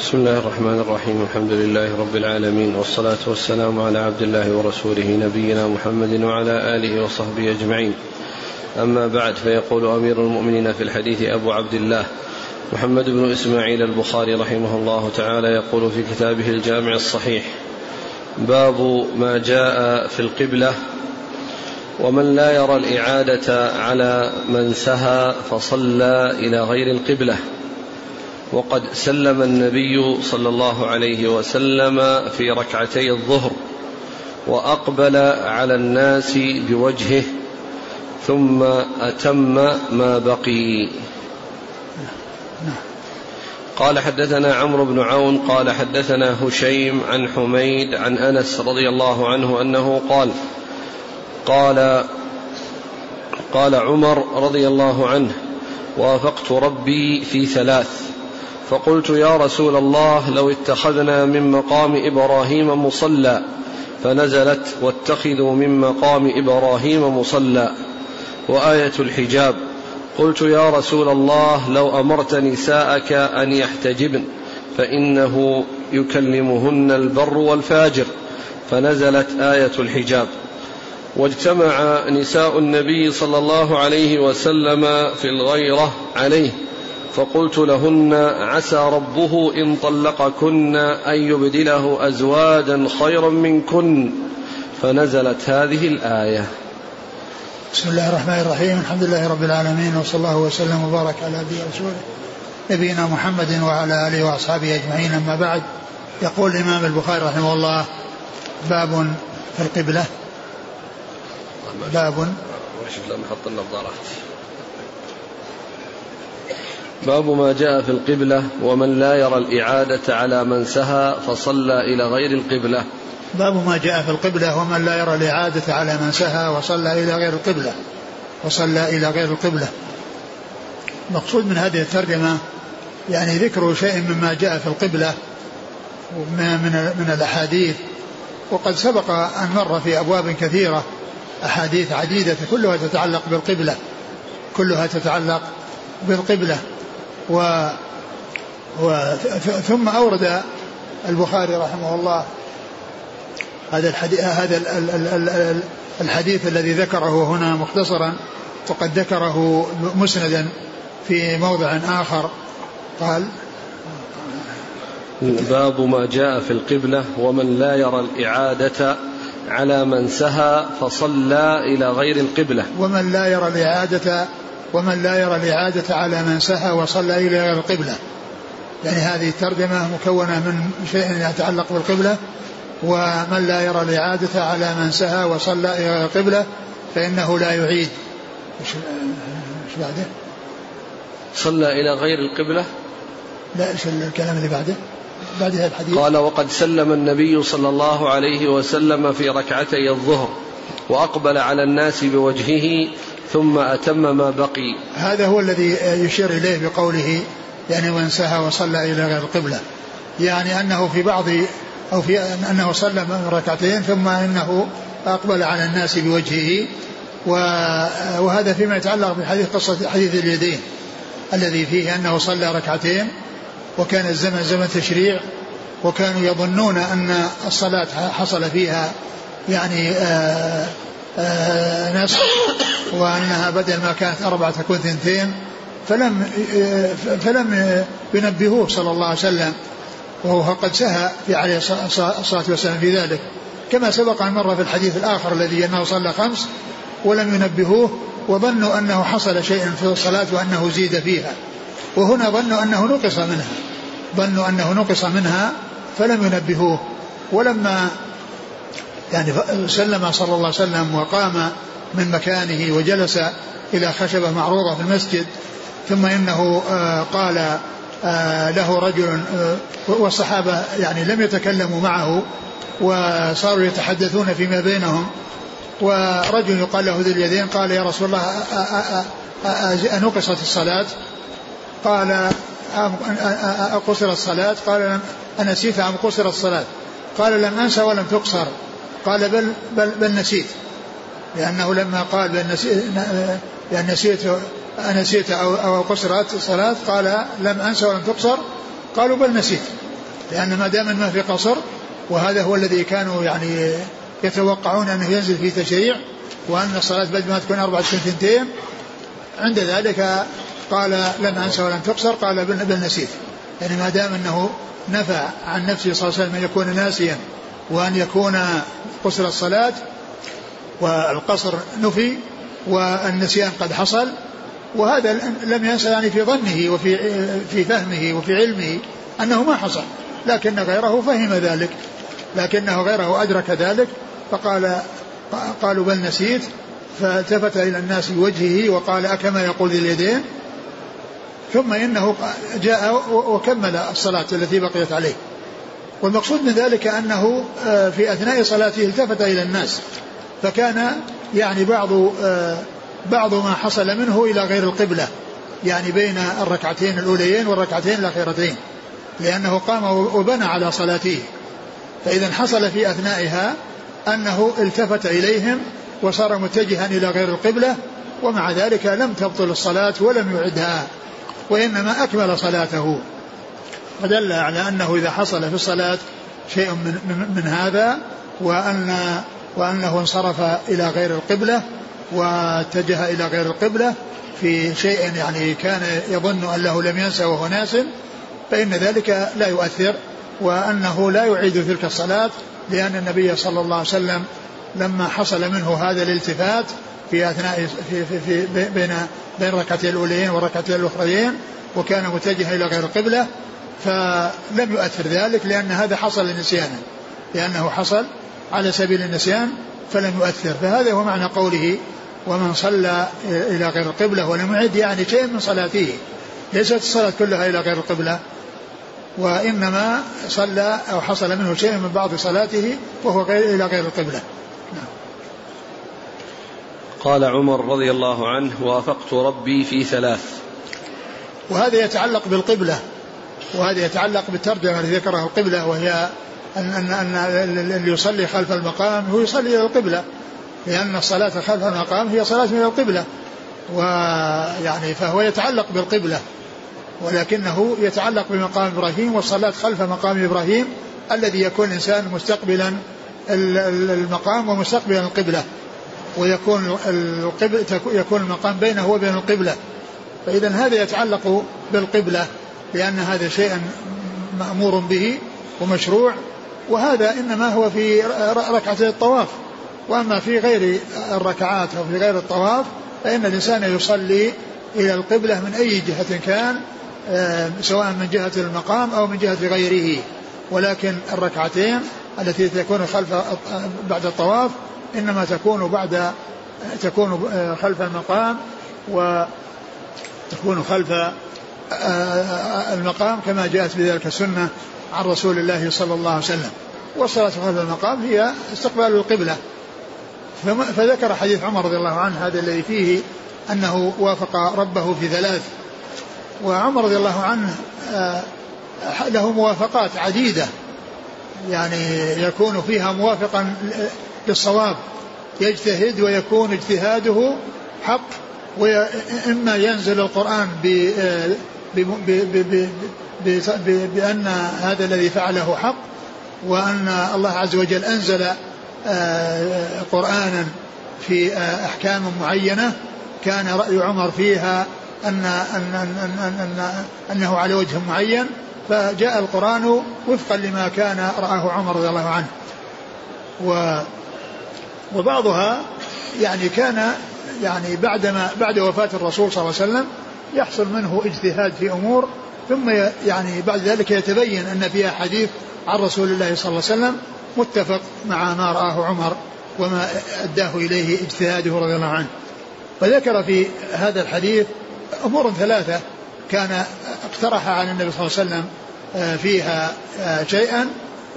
بسم الله الرحمن الرحيم الحمد لله رب العالمين والصلاة والسلام على عبد الله ورسوله نبينا محمد وعلى آله وصحبه أجمعين أما بعد فيقول أمير المؤمنين في الحديث أبو عبد الله محمد بن إسماعيل البخاري رحمه الله تعالى يقول في كتابه الجامع الصحيح باب ما جاء في القبلة ومن لا يرى الإعادة على من سهى فصلى إلى غير القبلة وقد سلم النبي صلى الله عليه وسلم في ركعتي الظهر وأقبل على الناس بوجهه ثم أتم ما بقي. قال حدثنا عمرو بن عون قال حدثنا هشيم عن حميد عن أنس رضي الله عنه أنه قال قال قال عمر رضي الله عنه وافقت ربي في ثلاث فقلت يا رسول الله لو اتخذنا من مقام إبراهيم مصلى فنزلت واتخذوا من مقام إبراهيم مصلى. وآية الحجاب قلت يا رسول الله لو أمرت نساءك أن يحتجبن فإنه يكلمهن البر والفاجر. فنزلت آية الحجاب. واجتمع نساء النبي صلى الله عليه وسلم في الغيرة عليه. فقلت لهن عسى ربه إن طلقكن أن يبدله أزواجا خيرا منكن. فنزلت هذه الآية. بسم الله الرحمن الرحيم. الحمد لله رب العالمين وصلى الله وسلم وبارك على نبينا رسوله نبينا محمد وعلى آله وأصحابه أجمعين. أما بعد يقول الإمام البخاري رحمه الله باب في القبلة. باب. لم حط النظارات باب ما جاء في القبلة ومن لا يرى الإعادة على من سهى فصلى إلى غير القبلة. باب ما جاء في القبلة ومن لا يرى الإعادة على من سهى وصلى إلى غير القبلة. وصلى إلى غير القبلة. مقصود من هذه الترجمة يعني ذكر شيء مما جاء في القبلة من من الأحاديث. وقد سبق أن مر في أبواب كثيرة أحاديث عديدة كلها تتعلق بالقبلة. كلها تتعلق بالقبلة. و, و ثم أورد البخاري رحمه الله هذا الحديث هذا الحديث الذي ذكره هنا مختصرا وقد ذكره مسندا في موضع آخر. قال باب ما جاء في القبلة ومن لا يرى الإعادة على من سهى فصلى إلى غير القبلة. ومن لا يرى الإعادة ومن لا يرى الإعادة على من سهى وصلى إلى القبلة يعني هذه الترجمة مكونة من شيء يتعلق بالقبلة ومن لا يرى الإعادة على من سهى وصلى إلى القبلة فإنه لا يعيد إيش بعده؟ صلى إلى غير القبلة لا إيش الكلام اللي بعده؟ بعد هذا الحديث قال وقد سلم النبي صلى الله عليه وسلم في ركعتي الظهر وأقبل على الناس بوجهه ثم أتم ما بقي. هذا هو الذي يشير إليه بقوله يعني سهى وصلى إلى غير القبلة يعني أنه في بعض أو في أنه صلى ركعتين ثم إنه أقبل على الناس بوجهه. وهذا فيما يتعلق بحديث قصة حديث اليدين الذي فيه أنه صلى ركعتين وكان الزمن زمن تشريع وكانوا يظنون أن الصلاة حصل فيها يعني آآ نسخ وأنها بدل ما كانت أربعة تكون ثنتين فلم فلم ينبهوه صلى الله عليه وسلم وهو قد سهى في عليه الصلاة والسلام في ذلك. كما سبق أن مر في الحديث الآخر الذي أنه صلى خمس ولم ينبهوه وظنوا أنه حصل شيء في الصلاة وأنه زيد فيها. وهنا ظنوا أنه نقص منها ظنوا أنه نقص منها فلم ينبهوه. ولما يعني سلم صلى الله عليه وسلم وقام من مكانه وجلس إلى خشبة معروضة في المسجد ثم إنه آه، قال آه، له رجل آه، والصحابة يعني لم يتكلموا معه وصاروا يتحدثون فيما بينهم ورجل يقال له ذي اليدين قال يا رسول الله أنقصت الصلاة؟ قال أقصر الصلاة؟ قال أنسيت أم قصر الصلاة. قال لم أنسى ولم تقصر. قال بل, بل, بل نسيت. لأنه لما قال بأن نسيت, بأن نسيت أنسيت أو, أو قصرت الصلاة قال لم أنسى ولم تقصر قالوا بل نسيت. لأن ما دام ما في قصر وهذا هو الذي كانوا يعني يتوقعون أنه ينزل في تشريع وأن الصلاة بدل ما تكون أربعة ثنتين عند ذلك قال لن أنسى ولن تقصر قال بل نسيت. يعني ما دام أنه نفى عن نفسه صلى الله عليه وسلم أن يكون ناسيا وأن يكون قصر الصلاة والقصر نفي والنسيان قد حصل وهذا لم ينسى يعني في ظنه وفي في فهمه وفي علمه أنه ما حصل لكن غيره فهم ذلك لكنه غيره أدرك ذلك فقال قالوا بل نسيت فالتفت إلى الناس بوجهه وقال أكما يقول اليدين ثم إنه جاء وكمل الصلاة التي بقيت عليه. والمقصود من ذلك أنه آه، في أثناء صلاته التفت إلى الناس فكان يعني بعض آه، بعض ما حصل منه إلى غير القبلة يعني بين الركعتين الأوليين والركعتين الأخيرتين لأنه قام وبنى على صلاته. فإذا حصل في أثنائها أنه التفت إليهم وصار متجها إلى غير القبلة ومع ذلك لم تبطل الصلاة ولم يعدها وإنما أكمل صلاته. فدل على أنه إذا حصل في الصلاة شيء من, من, من هذا وأن وأنه انصرف إلى غير القبلة واتجه إلى غير القبلة في شيء يعني كان يظن أنه لم ينسى وهو ناس فإن ذلك لا يؤثر وأنه لا يعيد تلك الصلاة لأن النبي صلى الله عليه وسلم لما حصل منه هذا الالتفات في أثناء في, في, في بين بين الركعتين الأوليين والركعتين الأخريين وكان متجها إلى غير القبلة فلم يؤثر ذلك لأن هذا حصل نسيانا لأنه حصل على سبيل النسيان فلم يؤثر. فهذا هو معنى قوله ومن صلى إلى غير القبلة ولم يعد يعني شيء من صلاته. ليست الصلاة كلها إلى غير القبلة وإنما صلى أو حصل منه شيء من بعض صلاته وهو غير إلى غير القبلة. نعم. قال عمر رضي الله عنه وافقت ربي في ثلاث. وهذا يتعلق بالقبلة وهذا يتعلق بالترجمة التي ذكرها القبلة وهي أن أن أن اللي يصلي خلف المقام هو يصلي إلى القبلة لأن الصلاة خلف المقام هي صلاة إلى القبلة ويعني فهو يتعلق بالقبلة ولكنه يتعلق بمقام إبراهيم والصلاة خلف مقام إبراهيم الذي يكون الإنسان مستقبلا المقام ومستقبلا القبلة ويكون القبل يكون المقام بينه وبين القبلة فإذا هذا يتعلق بالقبلة. لأن هذا شيء مأمور به ومشروع وهذا إنما هو في ركعتي الطواف. وأما في غير الركعات أو في غير الطواف فإن الإنسان يصلي إلى القبلة من أي جهة كان آه، سواء من جهة المقام أو من جهة غيره. ولكن الركعتين التي تكون خلف بعد الطواف إنما تكون بعد تكون آه، خلف المقام وتكون خلف المقام كما جاءت بذلك السنة عن رسول الله صلى الله عليه وسلم. والصلاة خلف المقام هي استقبال القبلة. فذكر حديث عمر رضي الله عنه هذا الذي فيه أنه وافق ربه في ثلاث. وعمر رضي الله عنه آه، له موافقات عديدة. يعني يكون فيها موافقا للصواب. يجتهد ويكون اجتهاده حق وإما ينزل القرآن آه، بأن هذا الذي فعله حق وأن الله عز وجل أنزل آه، قرآنا في آه، أحكام معينة. كان رأي عمر فيها أن, أن, أن, أن, أن أنه على وجه معين فجاء القرآن وفقا لما كان رآه عمر رضي الله عنه. و وبعضها يعني كان يعني بعدما بعد وفاة الرسول صلى الله عليه وسلم يحصل منه اجتهاد في أمور ثم يعني بعد ذلك يتبين أن فيها حديث عن رسول الله صلى الله عليه وسلم متفق مع ما رآه عمر وما أداه إليه اجتهاده رضي الله عنه. وذكر في هذا الحديث أمور ثلاثة كان اقترح عن النبي صلى الله عليه وسلم آه، فيها آه، شيئا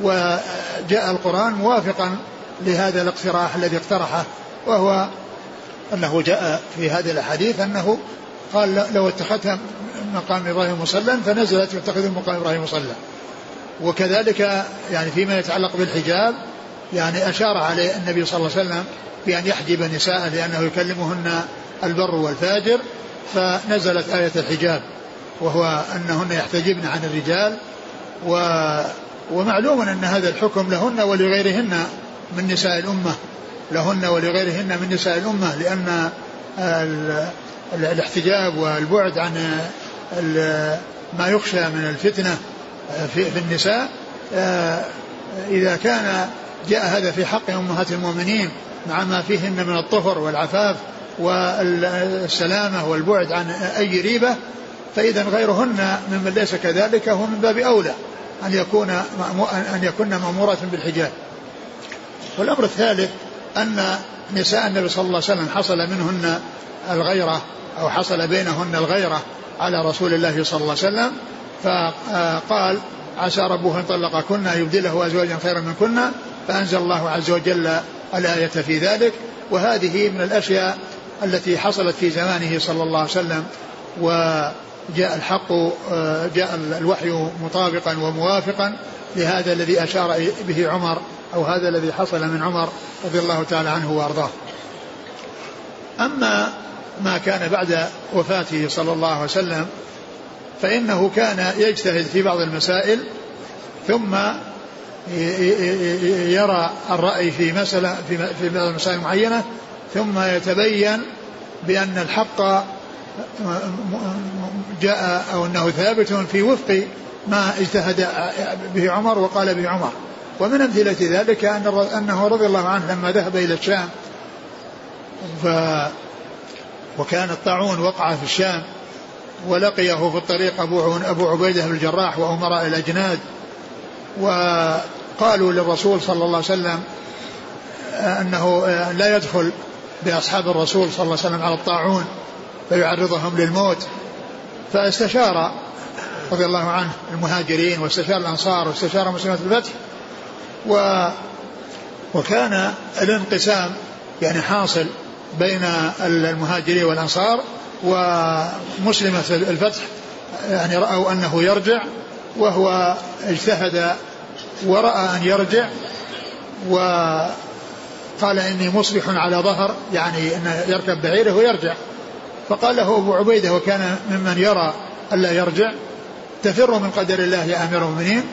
وجاء القرآن موافقا لهذا الاقتراح الذي اقترحه وهو أنه جاء في هذه الأحاديث أنه قال لو اتخذت مقام إبراهيم مصلى فنزلت يتخذ مقام إبراهيم مصلى. وكذلك يعني فيما يتعلق بالحجاب يعني أشار عليه النبي صلى الله عليه وسلم بأن يحجب النساء لأنه يكلمهن البر والفاجر فنزلت آية الحجاب وهو أنهن يحتجبن عن الرجال و ومعلوم أن هذا الحكم لهن ولغيرهن من نساء الأمة لهن ولغيرهن من نساء الأمة لأن الاحتجاب والبعد عن ما يخشى من الفتنة في, في النساء آه، إذا كان جاء هذا في حق أمهات المؤمنين مع ما فيهن من الطهر والعفاف والسلامة والبعد عن أي ريبة فإذا غيرهن ممن ليس كذلك هو من باب أولى أن يكون أن يكن مأمورات بالحجاب. والأمر الثالث أن نساء النبي صلى الله عليه وسلم حصل منهن الغيرة أو حصل بينهن الغيرة على رسول الله صلى الله عليه وسلم فقال عسى ربه إن طلقكن أن يبدله أزواجا خيرا منكن. فأنزل الله عز وجل الآية في ذلك. وهذه من الأشياء التي حصلت في زمانه صلى الله عليه وسلم وجاء الحق جاء الوحي مطابقا وموافقا لهذا الذي أشار به عمر أو هذا الذي حصل من عمر رضي الله تعالى عنه وأرضاه. أما ما كان بعد وفاته صلى الله عليه وسلم فإنه كان يجتهد في بعض المسائل ثم يرى الرأي في مسألة في بعض المسائل المعينة ثم يتبين بأن الحق جاء أو أنه ثابت في وفق ما اجتهد به عمر وقال به عمر. ومن أمثلة ذلك أن أنه رضي الله عنه لما ذهب إلى الشام ف وكان الطاعون وقع في الشام ولقيه في الطريق أبو أبو عبيدة بن الجراح وأمراء الأجناد. وقالوا للرسول صلى الله عليه وسلم أنه لا يدخل بأصحاب الرسول صلى الله عليه وسلم على الطاعون فيعرضهم للموت. فاستشار رضي الله عنه المهاجرين واستشار الأنصار واستشار مسلمة الفتح و وكان الانقسام يعني حاصل بين المهاجرين والأنصار ومسلمة الفتح يعني رأوا أنه يرجع وهو اجتهد ورأى أن يرجع وقال إني مصبح على ظهر يعني أنه يركب بعيره ويرجع. فقال له أبو عبيدة وكان ممن يرى ألا يرجع تفر من قدر الله يا أمير المؤمنين؟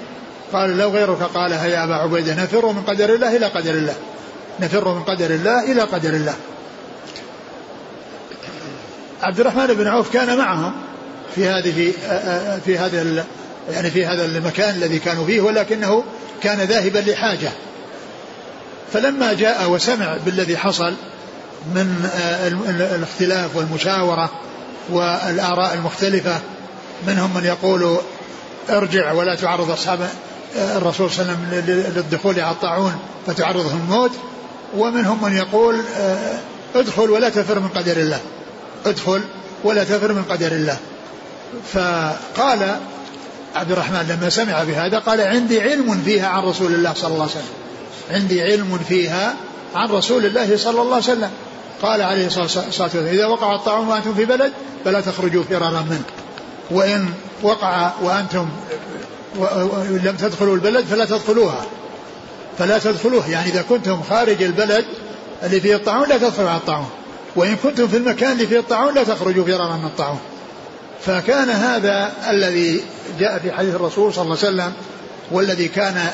قال لو غيرك. قالها يا أبا عبيدة نفر من قدر الله إلى قدر الله نفر من قدر الله إلى قدر الله. عبد الرحمن بن عوف كان معهم في هذه في هذا يعني في هذا المكان الذي كانوا فيه ولكنه كان ذاهبا لحاجة. فلما جاء وسمع بالذي حصل من الاختلاف والمشاورة والآراء المختلفة منهم من يقول ارجع ولا تعرض أصحاب الرسول صلى الله عليه وسلم للدخول على الطاعون فتعرضهم الموت ومنهم من يقول ادخل ولا تفر من قدر الله. ادخل ولا تفر من قدر الله. فقال عبد الرحمن لما سمع بهذا قال عندي علم فيها عن رسول الله صلى الله عليه وسلم. عندي علم فيها عن رسول الله صلى الله عليه وسلم. قال عليه الصلاة والسلام إذا وقع الطاعون وأنتم في بلد فلا تخرجوا فرارا منه. وإن وقع وأنتم لم تدخلوا البلد فلا تدخلوها. فلا تدخلوها يعني إذا كنتم خارج البلد اللي فيه الطاعون لا تدخلوا على الطاعون وإن كنتم في المكان اللي فيه الطاعون لا تخرجوا فرارا من الطاعون. فكان هذا الذي جاء في حديث الرسول صلى الله عليه وسلم والذي كان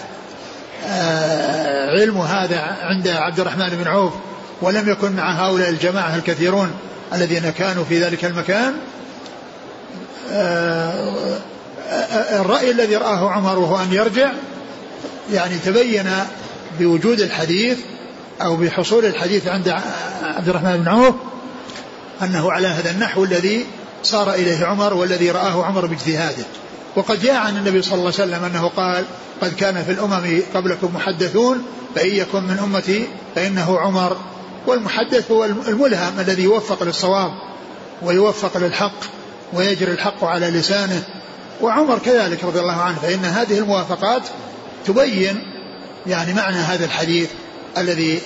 آه، علم هذا عند عبد الرحمن بن عوف ولم يكن مع هؤلاء الجماعة الكثيرون الذين كانوا في ذلك المكان آه، الرأي الذي رآه عمر وهو أن يرجع يعني تبين بوجود الحديث أو بحصول الحديث عند عبد الرحمن بن عوف أنه على هذا النحو الذي صار إليه عمر والذي رآه عمر باجتهاده. وقد جاء عن النبي صلى الله عليه وسلم أنه قال قد كان في الأمم قبلكم محدثون فإن يكن من أمتي فإنه عمر. والمحدث هو الملهم الذي يوفق للصواب ويوفق للحق ويجري الحق على لسانه. وعمر كذلك رضي الله عنه فإن هذه الموافقات تبين يعني معنى هذا الحديث. الذي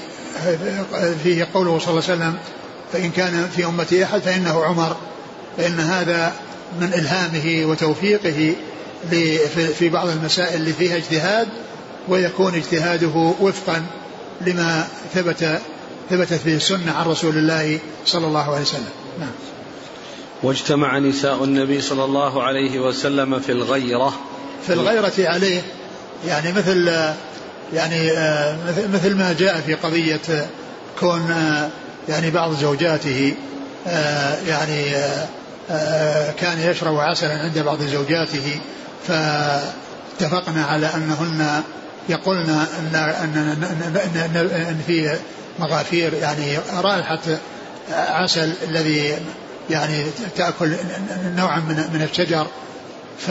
فيه قوله صلى الله عليه وسلم فإن كان في أمتي أحد فإنه عمر فإن هذا من إلهامه وتوفيقه في بعض المسائل اللي فيها اجتهاد ويكون اجتهاده وفقا لما ثبت ثبتت فيه السنة عن رسول الله صلى الله عليه وسلم. نعم. واجتمع نساء النبي صلى الله عليه وسلم في الغيرة. في الغيرة عليه يعني مثل يعني مثل ما جاء في قضية كون يعني بعض زوجاته يعني كان يشرب عسلا عند بعض زوجاته فاتفقنا على أنهن يقولن أن أن أن, إن في مغافير يعني رائحة عسل الذي يعني تأكل نوعا من من الشجر ف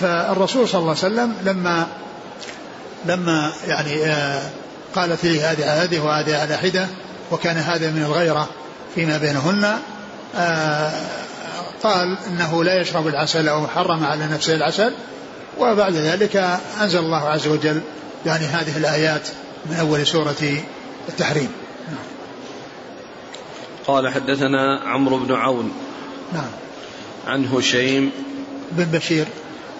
فالرسول صلى الله عليه وسلم لما لما يعني قالت لي هذه هذه وهذه على حدة وكان هذا من الغيرة فيما بينهن قال إنه لا يشرب العسل أو حرم على نفسه العسل. وبعد ذلك أنزل الله عز وجل يعني هذه الآيات من أول سورة التحريم. قال حدثنا عمرو بن عون نعم. عن هشيم بن بشير.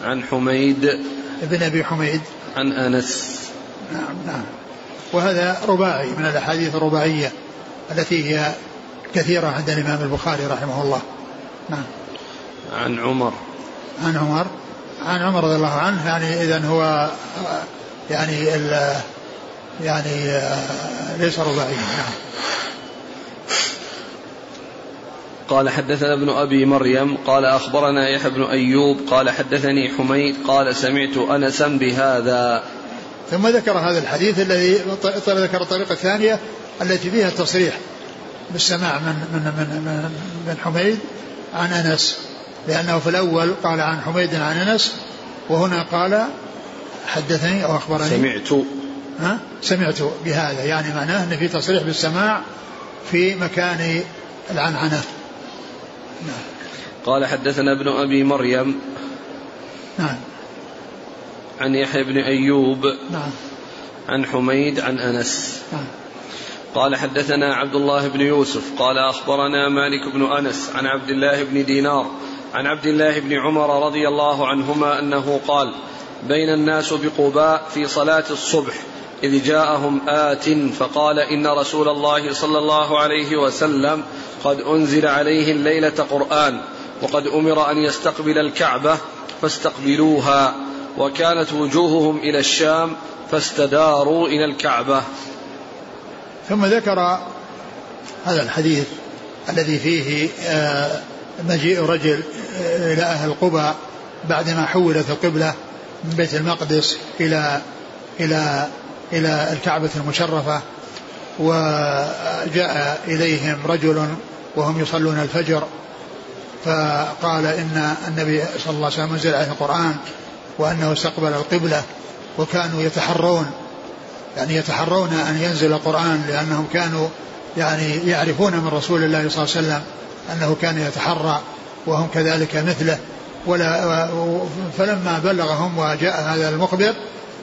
عن حميد. بن أبي حميد. عن أنس. نعم نعم. وهذا رباعي من الأحاديث الرباعية التي هي كثيرة عند الإمام البخاري رحمه الله. نعم. عن عمر. عن عمر. عن عمر رضي الله عنه يعني اذا هو يعني ال يعني ليس رباعيا. نعم. قال حدثنا ابن أبي مريم قال أخبرنا يحيى بن أيوب قال حدثني حميد قال سمعت أنسا بهذا. ثم ذكر هذا الحديث الذي ذكر الطريقة الثانية التي فيها التصريح بالسماع من من من من, من حميد عن أنس لأنه في الأول قال عن حميد عن أنس وهنا قال حدثني أو أخبرني. سمعت. ها؟ سمعت بهذا يعني معناه أن في تصريح بالسماع في مكان العنعنة. نعم. قال حدثنا ابن أبي مريم نعم. عن يحيى بن أيوب نعم. عن حميد عن أنس. نعم. قال حدثنا عبد الله بن يوسف قال أخبرنا مالك بن أنس عن عبد الله بن دينار عن عبد الله بن عمر رضي الله عنهما أنه قال بين الناس بقباء في صلاة الصبح إذ جاءهم آت فقال إن رسول الله صلى الله عليه وسلم قد أنزل عليه الليلة قرآن وقد أمر أن يستقبل الكعبة فاستقبلوها وكانت وجوههم إلى الشام فاستداروا إلى الكعبة. ثم ذكر هذا الحديث الذي فيه آه، مجيء رجل آه، إلى أهل قبى بعدما حولت القبلة من بيت المقدس إلى إلى إلى الكعبة المشرفة وجاء إليهم رجل وهم يصلون الفجر فقال إن النبي صلى الله عليه وسلم أنزل عليه القرآن وأنه استقبل القبلة وكانوا يتحرون يعني يتحرون أن ينزل القرآن لأنهم كانوا يعني يعرفون من رسول الله صلى الله عليه وسلم أنه كان يتحرى وهم كذلك مثله. ولا فلما بلغهم وجاء هذا المخبر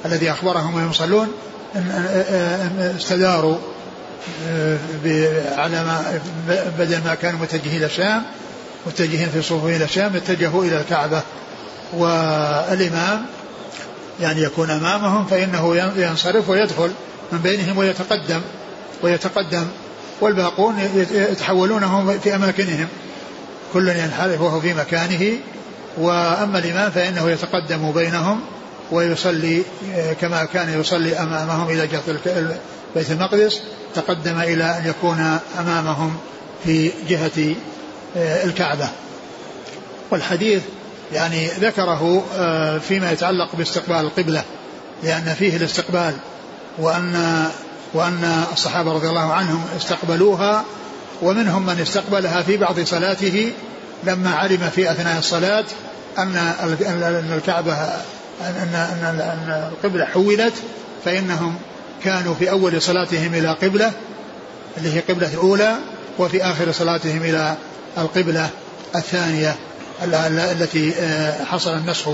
الذي أخبرهم وهم يصلون استداروا على ما بدل ما كانوا متجهين إلى الشام متجهين في صفوف إلى الشام اتجهوا إلى الكعبة. والإمام يعني يكون أمامهم فإنه ينصرف ويدخل من بينهم ويتقدم ويتقدم. والباقون يتحولون في أماكنهم. كل ينحرف وهو في مكانه. وأما الإمام فإنه يتقدم بينهم. ويصلي كما كان يصلي أمامهم إلى جهة بيت المقدس تقدم إلى أن يكون أمامهم في جهة آه، الكعبة. والحديث يعني ذكره آه، فيما يتعلق باستقبال القبلة لأن فيه الاستقبال وأن وأن الصحابة رضي الله عنهم استقبلوها ومنهم من استقبلها في بعض صلاته لما علم في أثناء الصلاة أن الكعبة أن أن القبلة حولت فإنهم كانوا في أول صلاتهم إلى قبلة اللي هي قبلة الأولى وفي آخر صلاتهم إلى القبلة الثانية التي آه، حصل النسخ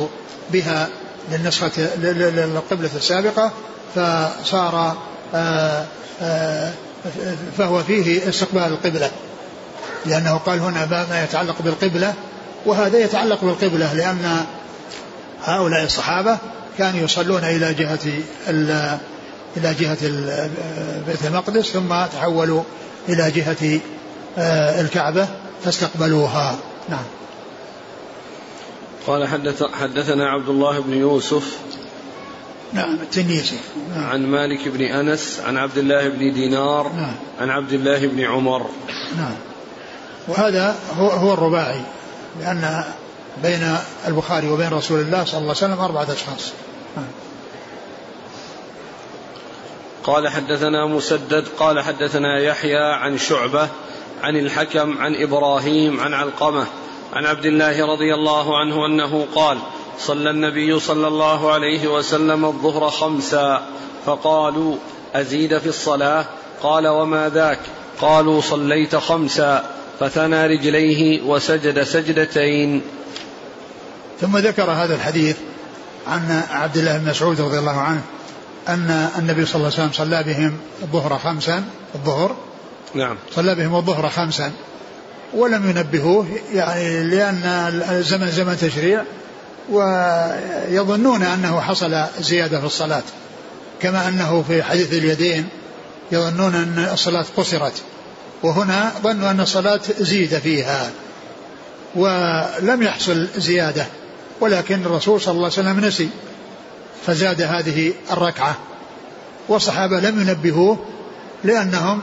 بها للنسخة للقبلة السابقة فصار آه، آه، فهو فيه استقبال القبلة لأنه قال هنا ما يتعلق بالقبلة وهذا يتعلق بالقبلة لأن هؤلاء الصحابة كانوا يصلون إلى جهة إلى جهة بيت المقدس ثم تحولوا إلى جهة الكعبة فاستقبلوها. نعم. قال حدث حدثنا عبد الله بن يوسف. نعم التنيسي. نعم. عن مالك بن أنس عن عبد الله بن دينار نعم. عن عبد الله بن عمر. نعم. وهذا هو هو الرباعي لأن بين البخاري وبين رسول الله صلى الله عليه وسلم أربعة أشخاص. نعم. قال حدثنا مسدد قال حدثنا يحيى عن شعبة عن الحكم عن إبراهيم عن علقمة عن عبد الله رضي الله عنه أنه قال صلى النبي صلى الله عليه وسلم الظهر خمسا فقالوا أزيد في الصلاة؟ قال وما ذاك؟ قالوا صليت خمسا فثنى رجليه وسجد سجدتين. ثم ذكر هذا الحديث عن عبد الله بن مسعود رضي الله عنه أن النبي صلى الله عليه وسلم صلى بهم الظهر خمسا الظهر. نعم. صلى بهم الظهر خمسا. ولم ينبهوه يعني لأن الزمن زمن تشريع ويظنون أنه حصل زيادة في الصلاة. كما أنه في حديث اليدين يظنون أن الصلاة قصرت. وهنا ظنوا أن الصلاة زيد فيها ولم يحصل زيادة. ولكن الرسول صلى الله عليه وسلم نسي فزاد هذه الركعة. والصحابة لم ينبهوه لأنهم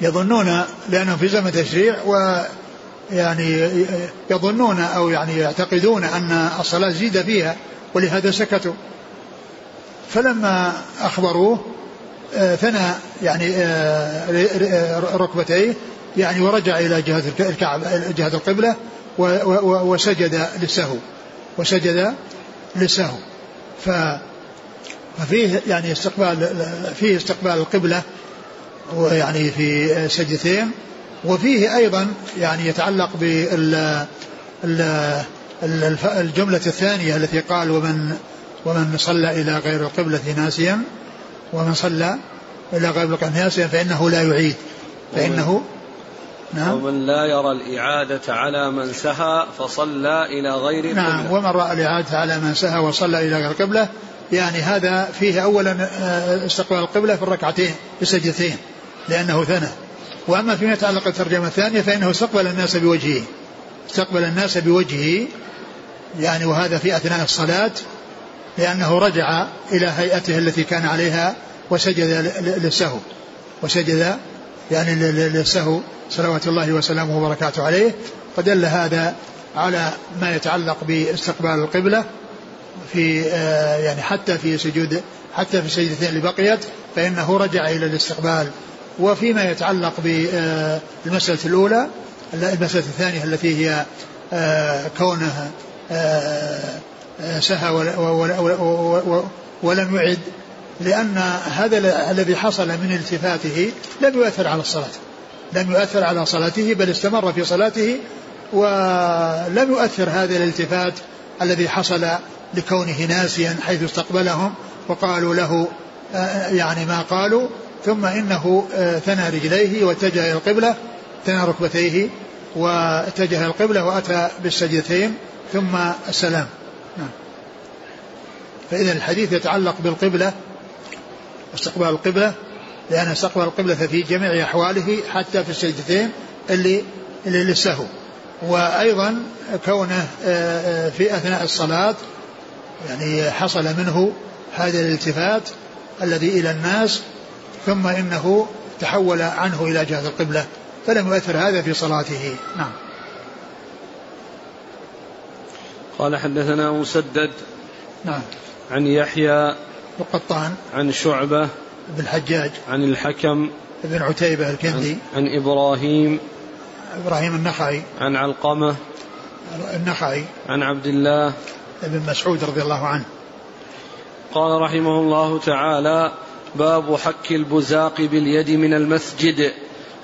يظنون لأنهم في زمن تشريع ويعني يظنون أو يعني يعتقدون أن الصلاة زيد فيها ولهذا سكتوا. فلما أخبروه آه، ثنى يعني آه، ركبتيه يعني ورجع إلى جهة الكعبة جهة القبلة وسجد للسهو وسجد للسهو ف ففيه يعني استقبال فيه استقبال القبلة ويعني في سجدتين. وفيه أيضا يعني يتعلق بال الجملة الثانية التي قال ومن ومن صلى إلى غير القبلة ناسيا ومن صلى إلى غير القبلة ناسيا فإنه لا يعيد فإنه نعم. ومن لا يرى الإعادة على من سهى فصلى إلى غير القبلة نعم ومن رأى الإعادة على من سهى وصلى إلى غير القبلة يعني هذا فيه أولا آه، استقبال القبلة في الركعتين في السجدتين لأنه ثنى. وأما فيما يتعلق بالترجمة الثانية فإنه استقبل الناس بوجهه. استقبل الناس بوجهه يعني وهذا في أثناء الصلاة لأنه رجع إلى هيئته التي كان عليها وسجد للسهو. وسجد يعني للسهو صلوات الله وسلامه وبركاته عليه. فدل هذا على ما يتعلق باستقبال القبلة في آه، يعني حتى في سجود حتى في السجدتين اللي بقيت فإنه رجع إلى الاستقبال. وفيما يتعلق بالمسألة الأولى المسألة الثانية التي هي آه، كونه آه، سهى ولم يعد لأن هذا الذي حصل من التفاته لم يؤثر على الصلاة. لم يؤثر على صلاته بل استمر في صلاته ولم يؤثر هذا الالتفات الذي حصل لكونه ناسيا حيث استقبلهم وقالوا له آه، يعني ما قالوا ثم إنه آه، ثنى رجليه واتجه إلى القبلة ثنى ركبتيه واتجه إلى القبلة وأتى بالسجدتين ثم السلام نعم. فإذا الحديث يتعلق بالقبلة استقبال القبلة لأن استقبل القبلة في جميع أحواله حتى في السجدتين اللي اللي للسهو وأيضا كونه آه، آه، في أثناء الصلاة يعني حصل منه هذا الالتفات الذي إلى الناس ثم إنه تحول عنه إلى جهة القبلة فلم يؤثر هذا في صلاته. نعم. قال حدثنا مسدد نعم. عن يحيى القطان. عن شعبة بن الحجاج. عن الحكم. بن عتيبة الكندي. عن, عن إبراهيم. إبراهيم النخعي. عن علقمة. النخعي. عن عبد الله. بن مسعود رضي الله عنه. قال رحمه الله تعالى باب حك البزاق باليد من المسجد.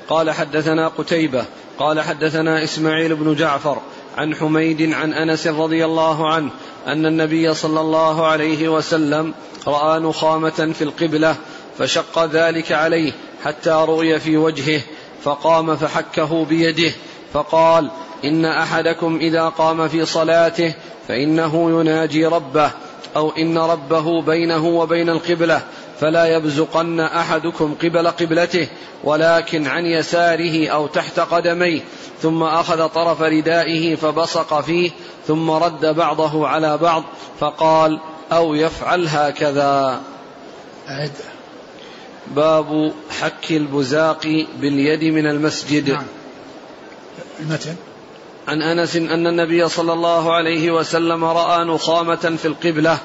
قال حدثنا قتيبة. قال حدثنا إسماعيل بن جعفر عن حميد عن أنس رضي الله عنه أن النبي صلى الله عليه وسلم رأى نخامة في القبلة فشق ذلك عليه حتى رؤي في وجهه فقام فحكه بيده فقال إن أحدكم إذا قام في صلاته فإنه يناجي ربه أو إن ربه بينه وبين القبلة فلا يبزقن أحدكم قبل قبلته ولكن عن يساره أو تحت قدميه ثم أخذ طرف ردائه فبصق فيه ثم رد بعضه على بعض فقال أو يفعل هكذا. باب حك البزاق باليد من المسجد نعم. المتن عن أنس أن النبي صلى الله عليه وسلم رأى نخامة في القبلة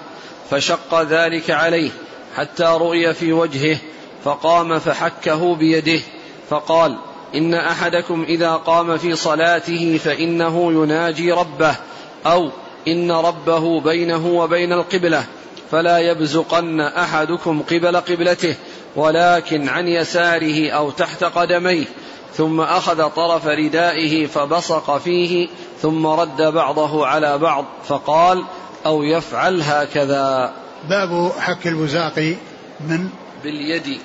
فشق ذلك عليه حتى رؤي في وجهه فقام فحكه بيده فقال إن أحدكم إذا قام في صلاته فإنه يناجي ربه أو إن ربه بينه وبين القبلة فلا يبزقن أحدكم قبل قبلته ولكن عن يساره أو تحت قدميه ثم أخذ طرف ردائه فبصق فيه ثم رد بعضه على بعض فقال أو يفعل هكذا. باب حك البزاق من؟ باليد.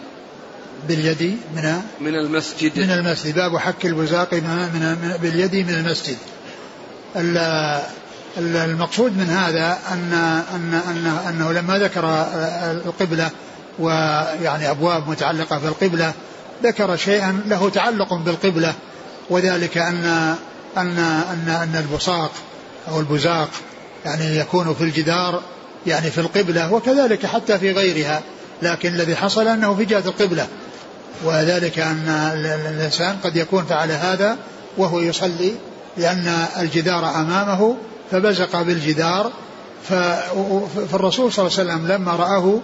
باليد من؟ من المسجد. من المسجد. باب حك البزاق من, من؟ باليد من المسجد. المقصود من هذا أن أن أن أنه لما ذكر القبلة ويعني أبواب متعلقة في القبلة ذكر شيئا له تعلق بالقبلة وذلك أن أن أن أن البصاق أو البزاق يعني يكون في الجدار يعني في القبلة وكذلك حتى في غيرها لكن الذي حصل أنه في جهة القبلة. وذلك أن الإنسان قد يكون فعل هذا وهو يصلي لأن الجدار أمامه فبزق بالجدار فالرسول صلى الله عليه وسلم لما رآه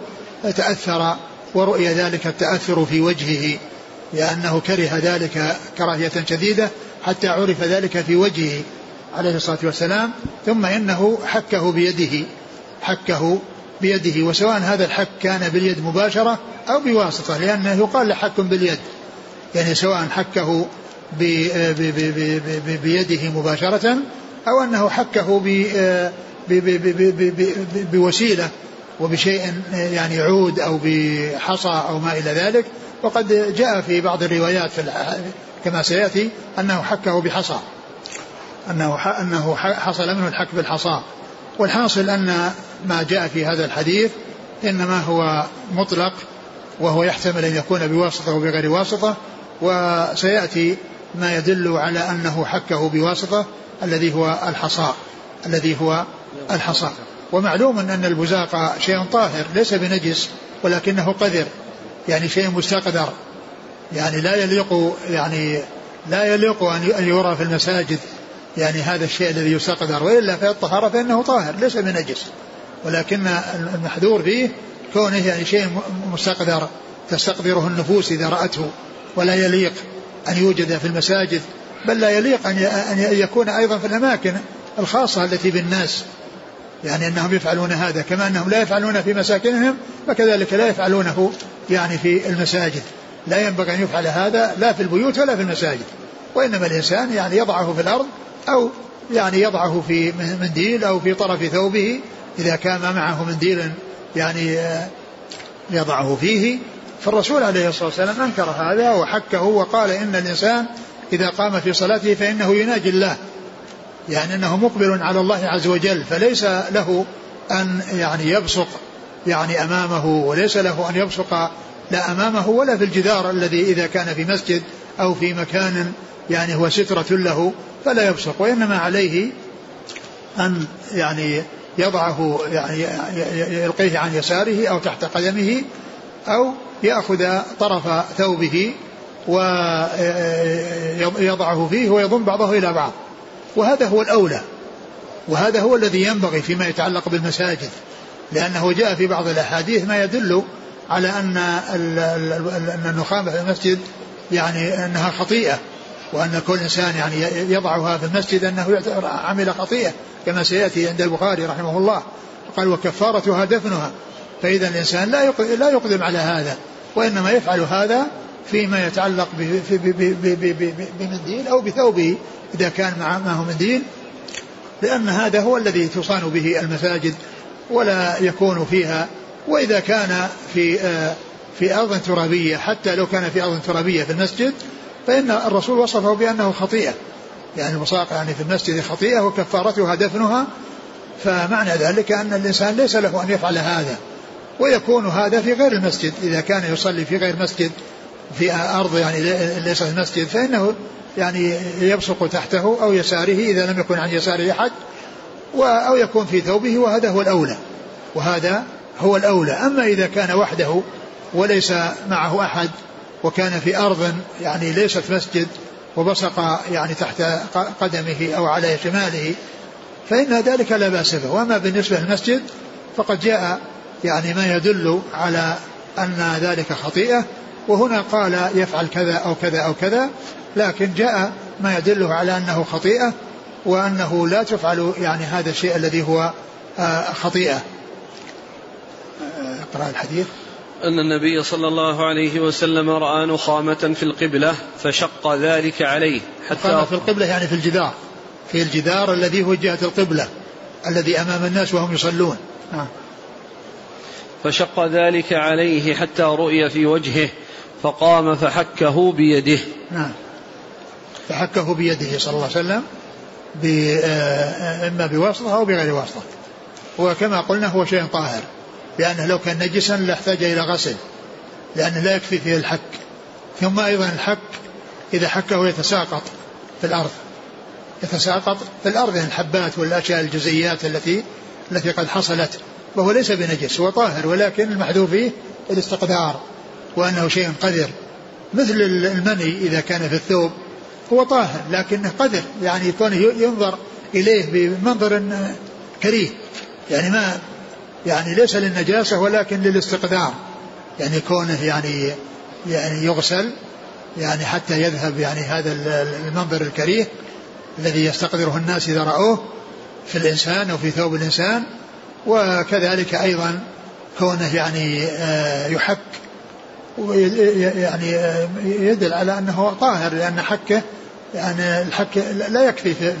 تأثر ورؤي ذلك التأثر في وجهه لأنه كره ذلك كراهية شديدة حتى عرف ذلك في وجهه عليه الصلاة والسلام ثم إنه حكه بيده حكه بيده وسواء هذا الحك كان باليد مباشرة أو بواسطة لأنه يقال حك باليد يعني سواء حكه بيده مباشرة أو أنه حكه بوسيلة وبشيء يعني عود أو بحصى أو ما إلى ذلك وقد جاء في بعض الروايات في كما سيأتي أنه حكه بحصى. أنه أنه حصل منه الحك بالحصى. والحاصل أن ما جاء في هذا الحديث إنما هو مطلق وهو يحتمل أن يكون بواسطة وبغير واسطة وسيأتي ما يدل على أنه حكه بواسطة الذي هو الحصى الذي هو الحصى. ومعلوم أن البزاق شيء طاهر ليس بنجس ولكنه قذر يعني شيء مستقدر يعني لا يليق يعني لا يليق أن يرى في المساجد يعني هذا الشيء الذي يستقدر وإلا في الطهارة فإنه طاهر ليس بنجس. ولكن المحذور فيه كونه يعني شيء مستقدر تستقدره النفوس إذا رأته. ولا يليق أن يوجد في المساجد بل لا يليق أن يكون أيضا في الأماكن الخاصة التي بالناس. يعني أنهم يفعلون هذا كما أنهم لا يفعلون في مساكنهم فكذلك لا يفعلونه يعني في المساجد. لا ينبغي أن يفعل هذا لا في البيوت ولا في المساجد. وإنما الإنسان يعني يضعه في الأرض أو يعني يضعه في منديل أو في طرف ثوبه إذا كان معه منديل يعني آه، يضعه فيه. فالرسول عليه الصلاة والسلام أنكر هذا وحكه وقال إن الإنسان إذا قام في صلاته فإنه يناجي الله. يعني أنه مقبل على الله عز وجل فليس له أن يعني يبصق يعني أمامه وليس له أن يبصق لا أمامه ولا في الجدار الذي إذا كان في مسجد أو في مكان يعني هو سترة له فلا يبصق وإنما عليه أن يعني يضعه يعني يلقيه عن يساره أو تحت قدمه أو يأخذ طرف ثوبه ويضعه فيه ويضم بعضه إلى بعض. وهذا هو الأولى. وهذا هو الذي ينبغي فيما يتعلق بالمساجد. لأنه جاء في بعض الأحاديث ما يدل على أن النخامة في المسجد يعني أنها خطيئة وأن كل إنسان يعني يضعها في المسجد أنه عمل خطيئة كما سيأتي عند البخاري رحمه الله. قال وكفارتها دفنها. فإذا الإنسان لا لا يقدم على هذا وإنما يفعل هذا فيما يتعلق بمنديل أو بثوبه إذا كان معه منديل. لأن هذا هو الذي تصان به المساجد ولا يكون فيها. وإذا كان في آه، في أرض ترابية حتى لو كان في أرض ترابية في المسجد فإن الرسول وصفه بأنه خطيئة. يعني المصاق يعني في المسجد خطيئة وكفارتها دفنها. فمعنى ذلك أن الإنسان ليس له أن يفعل هذا. ويكون هذا في غير المسجد. إذا كان يصلي في غير مسجد في أرض يعني ليس المسجد فإنه يعني يبصق تحته أو يساره إذا لم يكن عن يساره أحد أو يكون في ثوبه وهذا هو الأولى وهذا هو الأولى. أما إذا كان وحده وليس معه أحد وكان في أرض يعني ليست مسجد وبصق يعني تحت قدمه أو على شماله فإن ذلك لا بأس به. وأما بالنسبة للمسجد فقد جاء يعني ما يدل على أن ذلك خطيئة وهنا قال يفعل كذا أو كذا أو كذا لكن جاء ما يدله على أنه خطيئة وأنه لا تفعل يعني هذا الشيء الذي هو آه، خطيئة. آه، اقرأ الحديث. أن النبي صلى الله عليه وسلم رأى نخامة في القبلة فشق ذلك عليه حتى في القبلة يعني في الجدار في الجدار الذي هو جهة القبلة الذي أمام الناس وهم يصلون. نعم فشق ذلك عليه حتى رؤي في وجهه فقام فحكه بيده. نعم. فحكه بيده صلى الله عليه وسلم آه، إما بواسطة أو بغير واسطة. وكما قلنا هو شيء طاهر لأنه لو كان نجسا لاحتاج إلى غسل لأنه لا يكفي فيه الحك. ثم أيضا الحك إذا حكه يتساقط في الأرض. يتساقط في الأرض يعني الحبات والأشياء الجزيات التي التي قد حصلت. وهو ليس بنجس هو طاهر ولكن المحذوف فيه الاستقدار. وأنه شيء قذر مثل المني إذا كان في الثوب هو طاهر لكنه قذر يعني كونه ينظر إليه بمنظر كريه. يعني ما يعني ليس للنجاسة ولكن للاستقدار يعني كونه يعني يعني يغسل يعني حتى يذهب يعني هذا المنظر الكريه الذي يستقدره الناس إذا رأوه في الإنسان أو في ثوب الإنسان. وكذلك أيضا كونه يعني آه، يحك يعني يدل على أنه طاهر لأن حكه يعني الحك لا يكفي في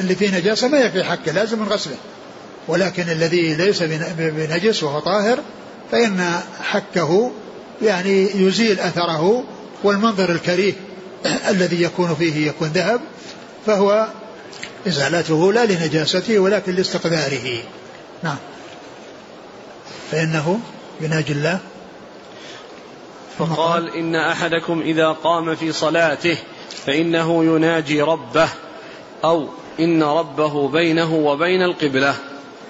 اللي فيه نجاسة ما يكفي حكه لازم غسله. ولكن الذي ليس بنجس وهو طاهر فإن حكه يعني يزيل أثره والمنظر الكريه الذي يكون فيه يكون ذهب فهو إزالته لا لنجاسته ولكن لاستقذاره. نعم. فإنه يناجي الله فقال إن أحدكم إذا قام في صلاته فإنه يناجي ربه أو إن ربه بينه وبين القبلة.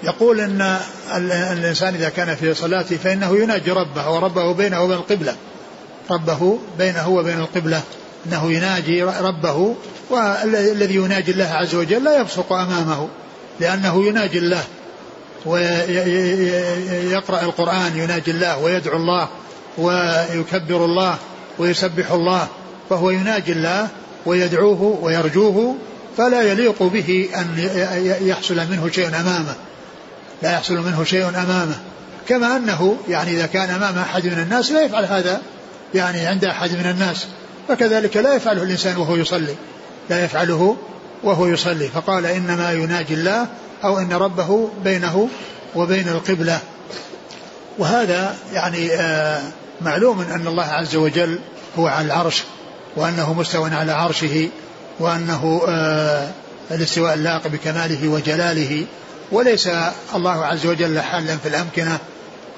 يقول إن الإنسان إذا كان في صلاته فإنه يناجي ربه وربه بينه وبين القبلة. ربه بينه وبين القبلة. إنه يناجي ربه والذي يناجي الله عز وجل لا يبصق أمامه لأنه يناجي الله ويقرا القرآن يناجي الله ويدعو الله ويكبر الله ويسبح الله فهو يناجي الله ويدعوه ويرجوه فلا يليق به أن يحصل منه شيء أمامه. لا يحصل منه شيء أمامه. كما أنه يعني إذا كان أمام أحد من الناس لا يفعل هذا يعني عند أحد من الناس. فكذلك لا يفعله الإنسان وهو يصلي. لا يفعله وهو يصلي. فقال إنما يناجي الله أو إن ربه بينه وبين القبلة. وهذا يعني آه معلوم أن الله عز وجل هو على العرش وأنه مستوى على عرشه وأنه آه الاستواء اللائق بكماله وجلاله. وليس الله عز وجل حالا في الأمكنة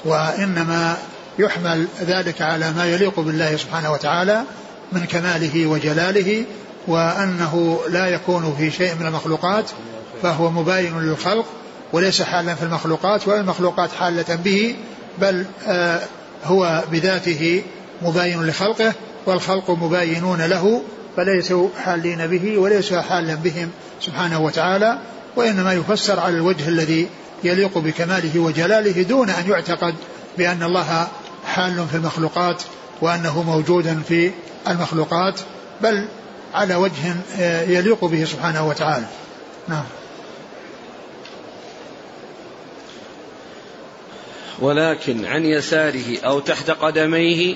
وإنما يحمل ذلك على ما يليق بالله سبحانه وتعالى من كماله وجلاله وأنه لا يكون في شيء من المخلوقات فهو مباين للخلق وليس حالا في المخلوقات ولا المخلوقات حالة به بل آه هو بذاته مباين لخلقه والخلق مباينون له فليسوا حالين به وليسوا حالا بهم سبحانه وتعالى وإنما يفسر على الوجه الذي يليق بكماله وجلاله دون أن يعتقد بأن الله حال في المخلوقات وأنه موجود في المخلوقات بل على وجه يليق به سبحانه وتعالى. نعم. ولكن عن يساره أو تحت قدميه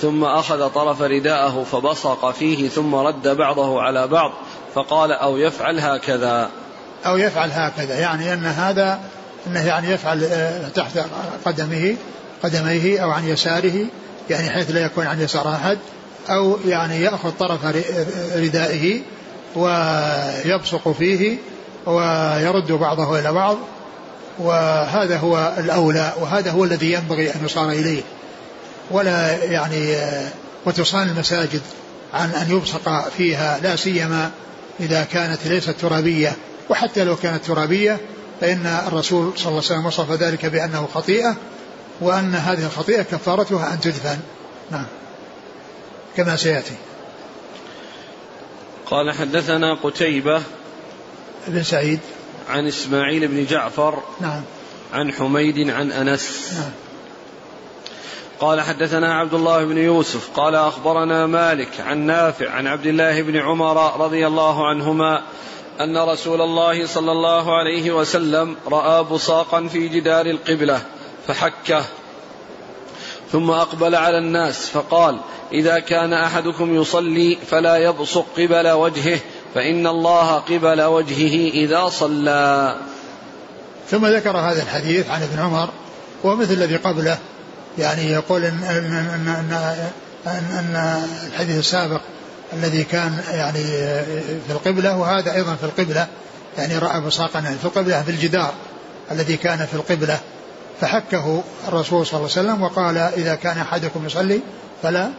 ثم أخذ طرف رداءه فبصق فيه ثم رد بعضه على بعض فقال أو يفعل هكذا. أو يفعل هكذا يعني أن هذا أنه يعني يفعل آه، تحت قدمه قدميه أو عن يساره يعني حيث لا يكون عن يسار أحد أو يعني يأخذ طرف ردائه ويبصق فيه ويرد بعضه إلى بعض وهذا هو الأولى وهذا هو الذي ينبغي أن يصار إليه. ولا يعني وتصان المساجد عن أن يبصق فيها لا سيما إذا كانت ليست ترابية. وحتى لو كانت ترابية فإن الرسول صلى الله عليه وسلم وصف ذلك بأنه خطيئة وأن هذه الخطيئة كفارتها أن تدفن. نعم. كما سيأتي. قال حدثنا قتيبة بن سعيد. عن إسماعيل بن جعفر نعم. عن حميد عن أنس. نعم. قال حدثنا عبد الله بن يوسف قال أخبرنا مالك عن نافع عن عبد الله بن عمر رضي الله عنهما أن رسول الله صلى الله عليه وسلم رأى بصاقا في جدار القبلة فحكه ثم أقبل على الناس فقال إذا كان أحدكم يصلي فلا يبصق قبل وجهه فإن الله قبل وجهه إذا صلى. ثم ذكر هذا الحديث عن ابن عمر ومثل الذي قبله يعني يقول إن, إن, إن, إن, إن, إن الحديث السابق الذي كان يعني في القبلة وهذا أيضا في القبلة يعني رأى بصاقا في القبلة في الجدار الذي كان في القبلة فحكه الرسول صلى الله عليه وسلم وقال إذا كان أحدكم يصلي فلا.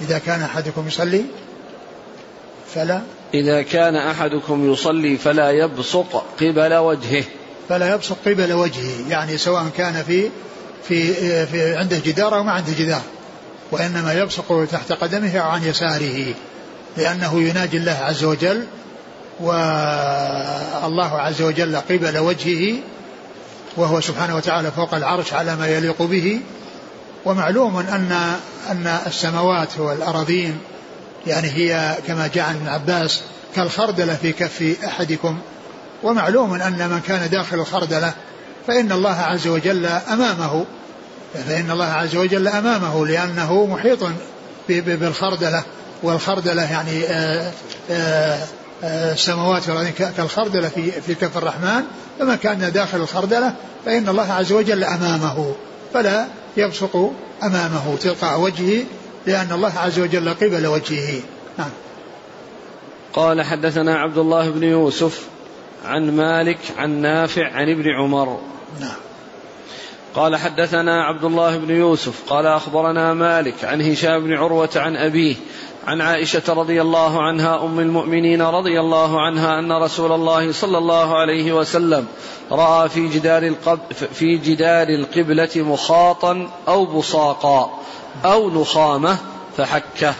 إذا كان أحدكم يصلي فلا. إذا كان أحدكم يصلي فلا يبصق قبل وجهه. فلا يبصق قبل وجهه يعني سواء كان في في في عنده جدار أو ما عنده جدار وإنما يبصق تحت قدمه أو عن يساره لأنه يناجي الله عز وجل والله عز وجل قبل وجهه وهو سبحانه وتعالى فوق العرش على ما يليق به. ومعلوم أن أن السماوات والأراضين يعني هي كما جاء عن ابن عباس كالخردلة في كف أحدكم. ومعلوم أن من كان داخل الخردلة فإن الله عز وجل أمامه. فإن الله عز وجل أمامه لأنه محيط بالخردلة. والخردلة يعني آه، آه، آه، السماوات كالخردلة في في كف الرحمن فمن كان داخل الخردلة فإن الله عز وجل أمامه. فلا يبصق أمامه تلقاء وجهه لأن الله عز وجل قبل وجهه. نعم. قال حدثنا عبد الله بن يوسف عن مالك عن نافع عن ابن عمر. نعم. قال حدثنا عبد الله بن يوسف قال أخبرنا مالك عن هشام بن عروة عن أبيه عن عائشة رضي الله عنها أم المؤمنين رضي الله عنها أن رسول الله صلى الله عليه وسلم رأى في جدار في جدار القبلة مخاطا أو بصاقا. أو نخامة فحكة.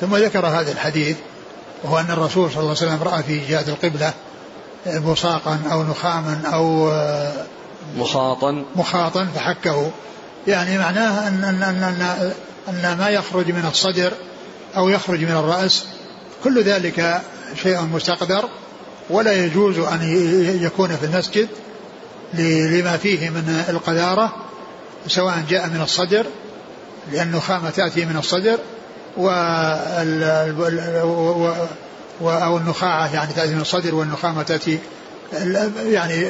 ثم ذكر هذا الحديث وهو أن الرسول صلى الله عليه وسلم رأى في جهة القبلة بصاقا أو نخاما أو مخاطا. مخاطا فحكه. يعني معناه أن, أن, أن, أن, أن ما يخرج من الصدر أو يخرج من الرأس كل ذلك شيء مستقدر ولا يجوز أن يكون في المسجد لما فيه من القذارة سواء جاء من الصدر لأن النخامة تأتي من الصدر و أو النخاعة يعني تأتي من الصدر والنخامة تأتي يعني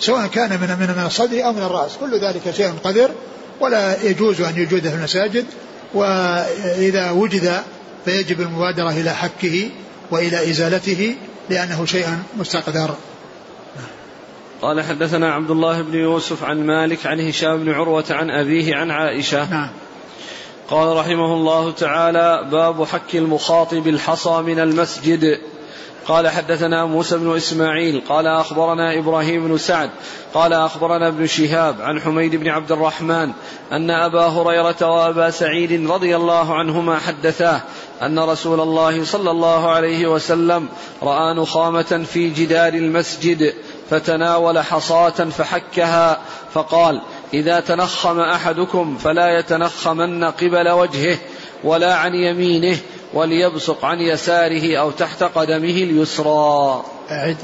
سواء كان من من من الصدر أو من الرأس. كل ذلك شيء قدر ولا يجوز أن يوجد في المساجد. وإذا وجد فيجب المبادرة إلى حكه وإلى إزالته لأنه شيء مستقدر. قال حدثنا عبد الله بن يوسف عن مالك عن هشام بن عروة عن أبيه عن عائشة. نعم. قال رحمه الله تعالى باب حك المخاطب الحصى من المسجد. قال حدثنا موسى بن إسماعيل قال أخبرنا إبراهيم بن سعد قال أخبرنا ابن شهاب عن حميد بن عبد الرحمن أن أبا هريرة وأبا سعيد رضي الله عنهما حدثاه أن رسول الله صلى الله عليه وسلم رأى نخامة في جدار المسجد فتناول حصاة فحكها فقال إذا تنخم أحدكم فلا يتنخمن قبل وجهه ولا عن يمينه وليبصق عن يساره أو تحت قدمه اليسرى. أعد.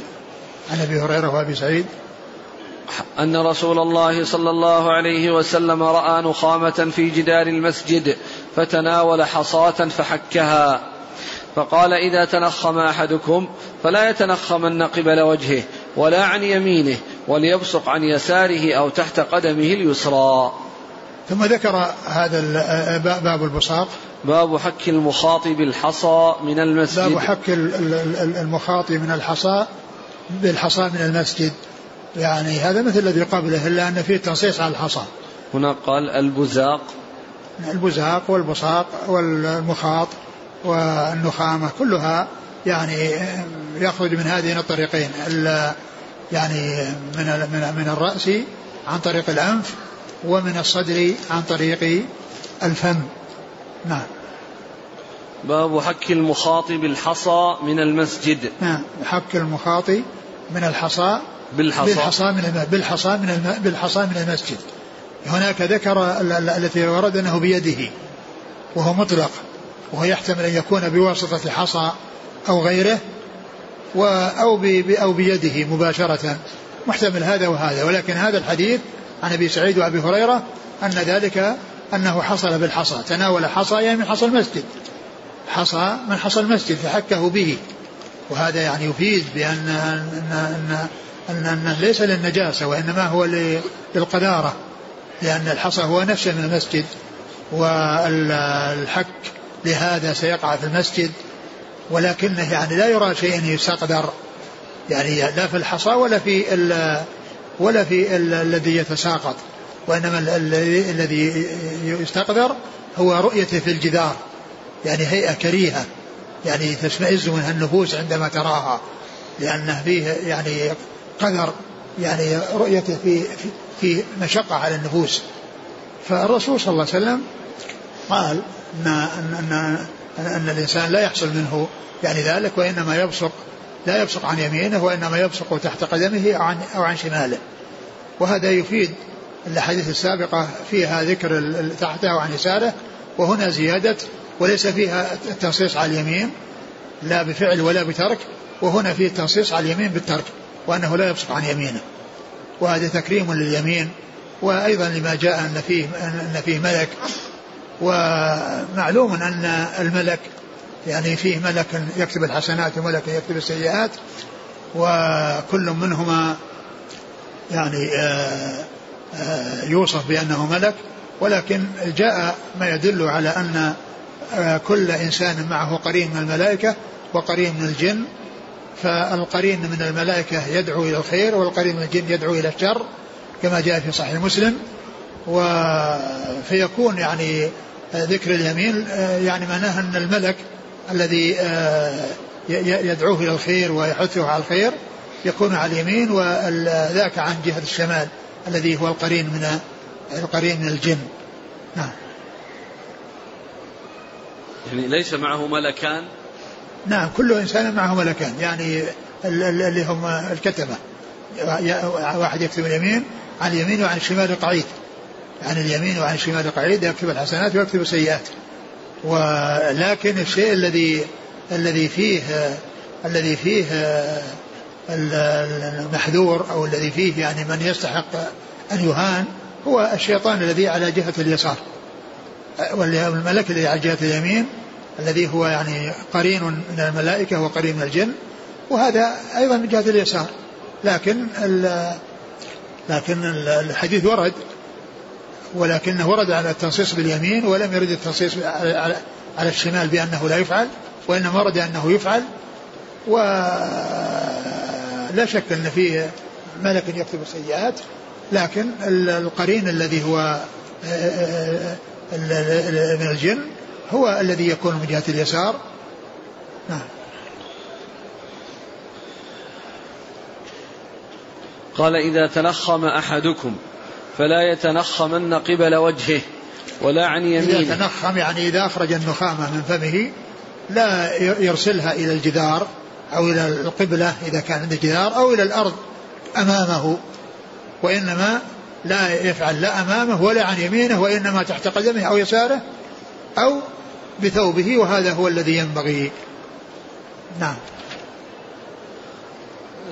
عن أبي هريرة وأبي سعيد. أن رسول الله صلى الله عليه وسلم رأى نخامة في جدار المسجد فتناول حصاة فحكها. فقال إذا تنخم أحدكم فلا يتنخمن قبل وجهه ولا عن يمينه وليبصق عن يساره أو تحت قدمه اليسرى. ثم ذكر هذا باب البصاق. باب حك المخاطب الحصى من المسجد. باب حك المخاطب من الحصى بالحصى من المسجد. يعني هذا مثل الذي قبله إلا أن فيه تنصيص على الحصى. هنا قال البزاق. البزاق والبصاق والمخاط والنخامة كلها يعني يخرج من هذين الطريقين. يعني من من من الرأس عن طريق الأنف ومن الصدر عن طريق الفم. نعم. باب حك المخاط بالحصى من المسجد. نعم. حك المخاط من الحصى بالحصى. بالحصى من بالحصى من بالحصى من المسجد. هناك ذكر التي ورد أنه بيده وهو مطلق وهو يحتمل أن يكون بواسطة حصى أو غيره. و أو أو بيده مباشرة. محتمل هذا وهذا. ولكن هذا الحديث عن أبي سعيد وأبي هريرة أن ذلك أنه حصل بالحصى. تناول حصى يعني من حصى المسجد. حصى من حصى المسجد فحكه به. وهذا يعني يفيد ان ان ان, أن ليس للنجاسة وإنما هو للقذاره لأن الحصى هو نفسه من المسجد. والحك لهذا سيقع في المسجد. ولكنه يعني لا يرى شيء يستقدر. يعني لا في الحصى ولا في ولا في الذي يتساقط. وإنما الذي يستقدر هو رؤيته في الجدار. يعني هيئة كريهة. يعني تشمئز منها النفوس عندما تراها. لأنه فيه يعني قدر. يعني رؤيته في في مشقة على النفوس. فالرسول صلى الله عليه وسلم قال ان ان, أن الإنسان لا يحصل منه يعني ذلك وإنما يبصق لا يبصق عن يمينه وإنما يبصق تحت قدمه أو عن أو عن شماله. وهذا يفيد الأحاديث السابقة فيها ذكر تحته وعن يساره وهنا زيادة وليس فيها التنصيص على اليمين لا بفعل ولا بترك وهنا فيه التنصيص على اليمين بالترك وأنه لا يبصق عن يمينه. وهذا تكريم لليمين وأيضا لما جاء أن فيه أن فيه ملك ومعلوم أن الملك يعني فيه ملك يكتب الحسنات وملك يكتب السيئات وكل منهما يعني آه، آه، يوصف بأنه ملك. ولكن جاء ما يدل على أن آه، كل إنسان معه قرين من الملائكة وقرين من الجن. فالقرين من الملائكة يدعو إلى الخير والقرين من الجن يدعو إلى الشر كما جاء في صحيح مسلم. فيكون يعني ذكر اليمين يعني معناه أن الملك الذي يدعوه إلى الخير ويحثه على الخير يكون على اليمين وذاك عن جهة الشمال الذي هو القرين من القرين من الجن. نعم. يعني ليس معه ملكان؟ نعم كل إنسان معه ملكان يعني اللي هم الكتبة. واحد يكتب اليمين عن اليمين وعن الشمال قعيد. عن اليمين وعن الشمال قعيد يكتب الحسنات ويكتب السيئات. ولكن الشيء الذي الذي فيه الذي فيه المحذور أو الذي فيه يعني من يستحق أن يهان هو الشيطان الذي على جهة اليسار. والملك الذي على جهة اليمين الذي هو يعني قرين من الملائكة وقرين من الجن وهذا أيضا من جهة اليسار. لكن لكن الحديث ورد ولكنه ورد على التنصيص باليمين ولم يرد التنصيص على, الشمال بأنه لا يفعل وإنما ورد أنه يفعل ولا شك أن فيه ملك يكتب السيئات لكن القرين الذي هو من الجن هو الذي يكون من جهة اليسار. نعم. قال إذا تنخم أحدكم فلا يتنخمن قبل وجهه ولا عن يمينه. إذا تنخم يعني إذا أخرج النخامة من فمه لا يرسلها إلى الجدار أو إلى القبلة إذا كان عند الجدار أو إلى الأرض أمامه. وإنما لا يفعل لا أمامه ولا عن يمينه وإنما تحت قدمه أو يساره أو بثوبه وهذا هو الذي ينبغي. نعم.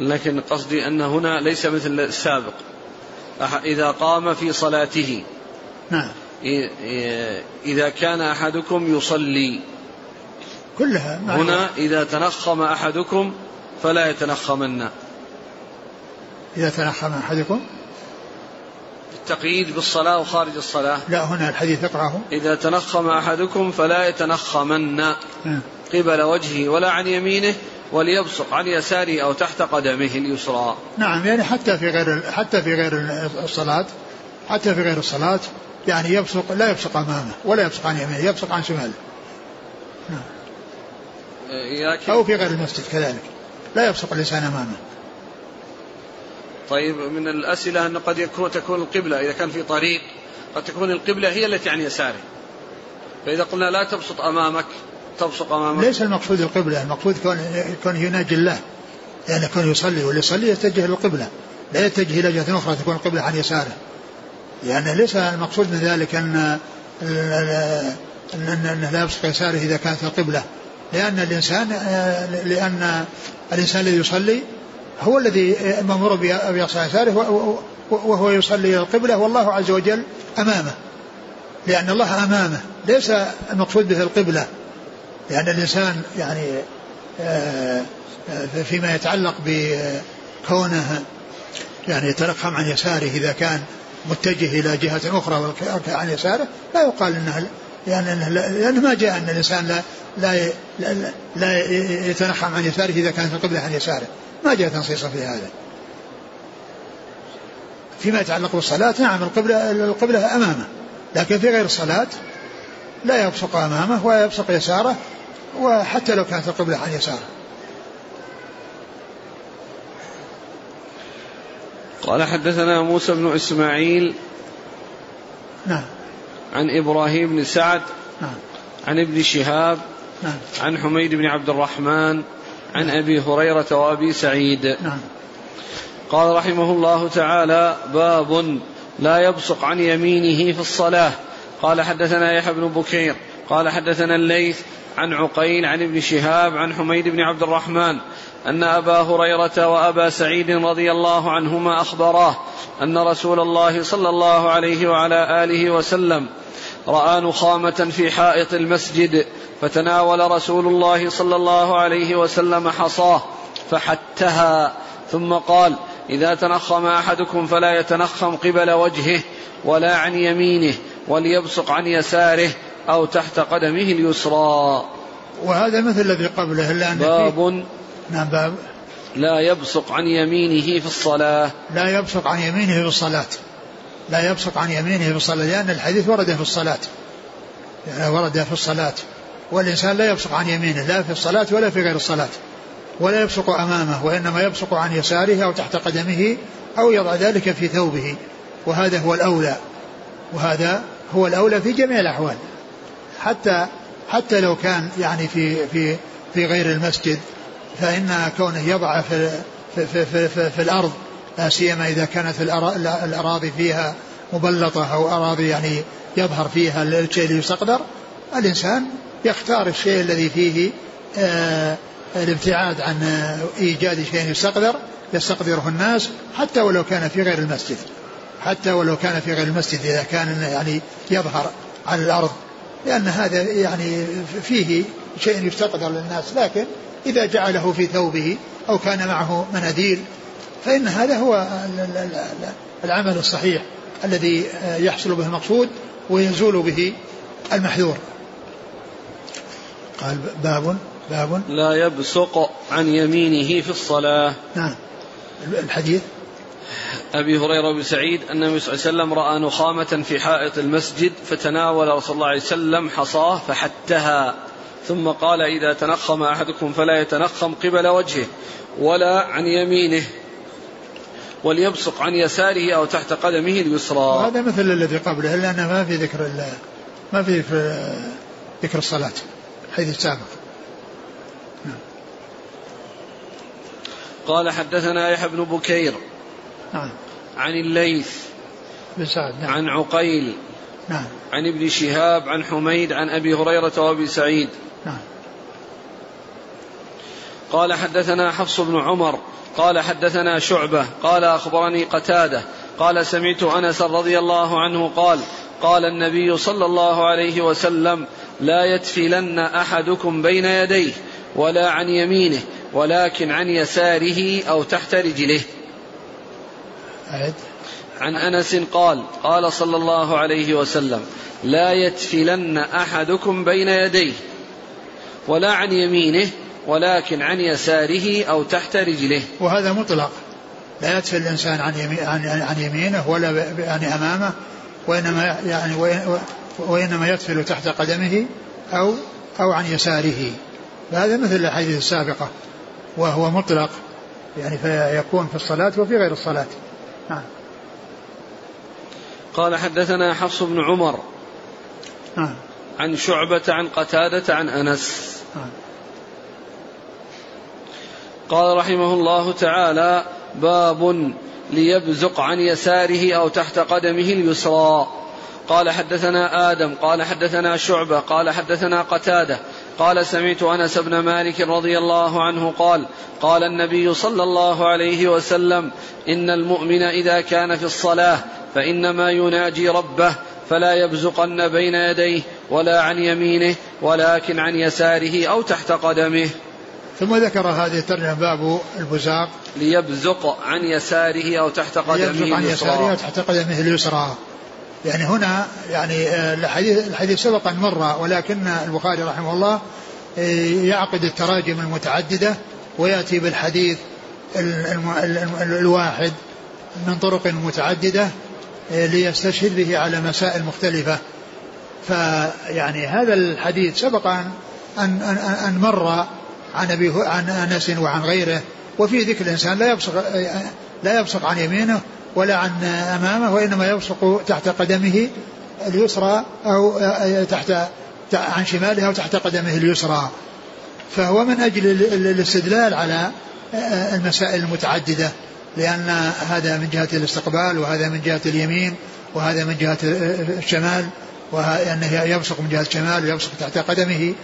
لكن قصدي أن هنا ليس مثل السابق. إذا قام في صلاته. نعم. إذا كان أحدكم يصلي. كلها هنا إذا تنخم أحدكم فلا يتنخمن. إذا تنخم أحدكم؟ التقييد بالصلاة وخارج الصلاة. لا هنا الحديث اقرأه إذا تنخم أحدكم فلا يتنخمن. نعم. قبل وجهه ولا عن يمينه وليبصق عن يساره أو تحت قدمه اليسرى. نعم يعني حتى في غير حتى في غير الصلاة حتى في غير الصلاة يعني يبصق لا يبصق أمامه ولا يبصق عن يمينه يبصق عن شماله. نعم. أو في غير المسجد كذلك لا يبصق الإنسان أمامه. طيب من الأسئلة أن قد يكون تكون القبلة إذا كان في طريق قد تكون القبلة هي التي عن يساره. فإذا قلنا لا تبسط أمامك تبصق أمامك. ليس المقصود القبلة المقصود كون يناجي الله. يعني كون يصلي واللي يصلي يتجه للقبلة لا يتجه إلى جهة أخرى تكون القبلة عن يساره. يعني ليس المقصود من ذلك أن أنه لا يبصق يساره إذا كانت القبلة. لأن الإنسان لأن الإنسان الذي يصلي هو الذي مأمور بإصلاح يساره وهو يصلي إلى القبلة والله عز وجل أمامه. لأن الله أمامه. ليس المقصود به القبلة. لأن الإنسان يعني آه، آه، فيما يتعلق بكونه يعني يتلقم عن يساره إذا كان متجه إلى جهة أخرى عن يساره لا يقال أنه يعني لأنه ما جاء أن الإنسان لا لا لا, لا يتنحم عن يساره إذا كانت القبلة عن يساره. ما جاء تنصيصا في هذا. فيما يتعلق بالصلاة نعم القبلة القبلة أمامه لكن في غير الصلاة لا يبصق أمامه ولا يبصق يساره. وحتى لو كانت القبلة عن يساره. قال حدثنا موسى بن إسماعيل نعم. عن إبراهيم بن سعد نعم. عن ابن شهاب نعم. عن حميد بن عبد الرحمن عن نعم. أبي هريرة وأبي سعيد. نعم. قال رحمه الله تعالى باب لا يبصق عن يمينه في الصلاة. قال حدثنا يحيى بن بكير قال حدثنا الليث عن عقيل عن ابن شهاب عن حميد بن عبد الرحمن أن أبا هريرة وأبا سعيد رضي الله عنهما أخبراه أن رسول الله صلى الله عليه وعلى آله وسلم رأى نخامة في حائط المسجد فتناول رسول الله صلى الله عليه وسلم حصاه فحتها ثم قال إذا تنخم أحدكم فلا يتنخم قبل وجهه ولا عن يمينه وليبصق عن يساره أو تحت قدمه اليسرى. وهذا مثل الذي قبله إلا أن باب نعم باب. لا يبصق عن يمينه في الصلاة. لا يبصق عن يمينه في الصلاة. لا يبصق عن يمينه في الصلاة لأن الحديث ورد في الصلاة. يعني ورد في الصلاة. والإنسان لا يبصق عن يمينه لا في الصلاة ولا في غير الصلاة. ولا يبصق أمامه وإنما يبصق عن يساره أو تحت قدمه أو يضع ذلك في ثوبه. وهذا هو الأولى. وهذا هو الأولى في جميع الأحوال. حتى حتى لو كان يعني في في في غير المسجد فإن كونه يضع في في في, في, في, في الأرض لا سيما إذا كانت الأراضي فيها مبلطة أو أراضي يعني يظهر فيها الشيء اللي يستقدر الإنسان يختار الشيء الذي فيه آه الابتعاد عن إيجاد شيء يستقدر يستقدره الناس حتى ولو كان في غير المسجد. حتى ولو كان في غير المسجد إذا كان يعني يظهر على الأرض لأن هذا يعني فيه شيء يستقدر للناس لكن إذا جعله في ثوبه أو كان معه مناديل فإن هذا هو العمل الصحيح الذي يحصل به المقصود ويزول به المحذور. قال باب باب. لا يبصق عن يمينه في الصلاة. نعم. الحديث؟ أبي هريرة بن سعيد أن النبي صلى الله عليه وسلم رأى نخامة في حائط المسجد فتناول رسول الله عليه وسلم حصاه فحتها. ثم قال إذا تنخم أحدكم فلا يتنخم قبل وجهه ولا عن يمينه وليبصق عن يساره أو تحت قدمه اليسرى. هذا مثل الذي قبله إلا أنه ما في ذكر ما في ذكر الصلاة حيث السابق نعم. قال حدثنا يحيى بن بكير نعم. عن الليث بن سعد نعم. عن عقيل نعم. عن ابن شهاب عن حميد عن أبي هريرة وأبي سعيد. نعم. قال حدثنا حفص بن عمر قال حدثنا شعبة قال أخبرني قتادة قال سمعت أنس رضي الله عنه قال قال النبي صلى الله عليه وسلم لا يتفلن أحدكم بين يديه ولا عن يمينه ولكن عن يساره أو تحت رجله. أعد عن أنس قال قال صلى الله عليه وسلم لا يتفلن أحدكم بين يديه ولا عن يمينه ولكن عن يساره أو تحت رجله. وهذا مطلق. لا يدفل الإنسان عن, يمين عن, عن يمينه ولا يعني أمامه وإنما يعني وإنما يدفل تحت قدمه أو أو عن يساره. هذا مثل الأحاديث السابقة وهو مطلق. يعني فيكون في الصلاة وفي غير الصلاة. نعم. قال حدثنا حفص بن عمر نعم. عن شعبة عن قتادة عن أنس. نعم. قال رحمه الله تعالى باب ليبزق عن يساره أو تحت قدمه اليسرى. قال حدثنا آدم قال حدثنا شعبة قال حدثنا قتادة. قال سمعت أنس بن مالك رضي الله عنه قال قال النبي صلى الله عليه وسلم إن المؤمن إذا كان في الصلاة فإنما يناجي ربه فلا يبزقن بين يديه ولا عن يمينه ولكن عن يساره أو تحت قدمه. ثم ذكر هذه الترجمة باب البزاق. ليبزق عن يساره أو تحت قدمه ليبزق عن يساره أو تحت قدمه اليسرى. يعني هنا يعني آه، الحديث الحديث سبق أن مر ولكن البخاري رحمه الله آه، يعقد التراجم المتعددة ويأتي بالحديث الواحد من طرق متعددة آه، ليستشهد به على مسائل مختلفة. فيعني هذا الحديث سبق أن, أن, أن مر عن أبي عن أنس وعن غيره وفي ذكر الإنسان لا يبصق لا يبصق عن يمينه ولا عن أمامه وإنما يبصق تحت قدمه اليسرى أو تحت عن شماله أو تحت قدمه اليسرى. فهو من أجل الاستدلال على المسائل المتعددة لأن هذا من جهة الاستقبال وهذا من جهة اليمين وهذا من جهة الشمال وأنه يبصق من جهة الشمال ويبصق تحت قدمه.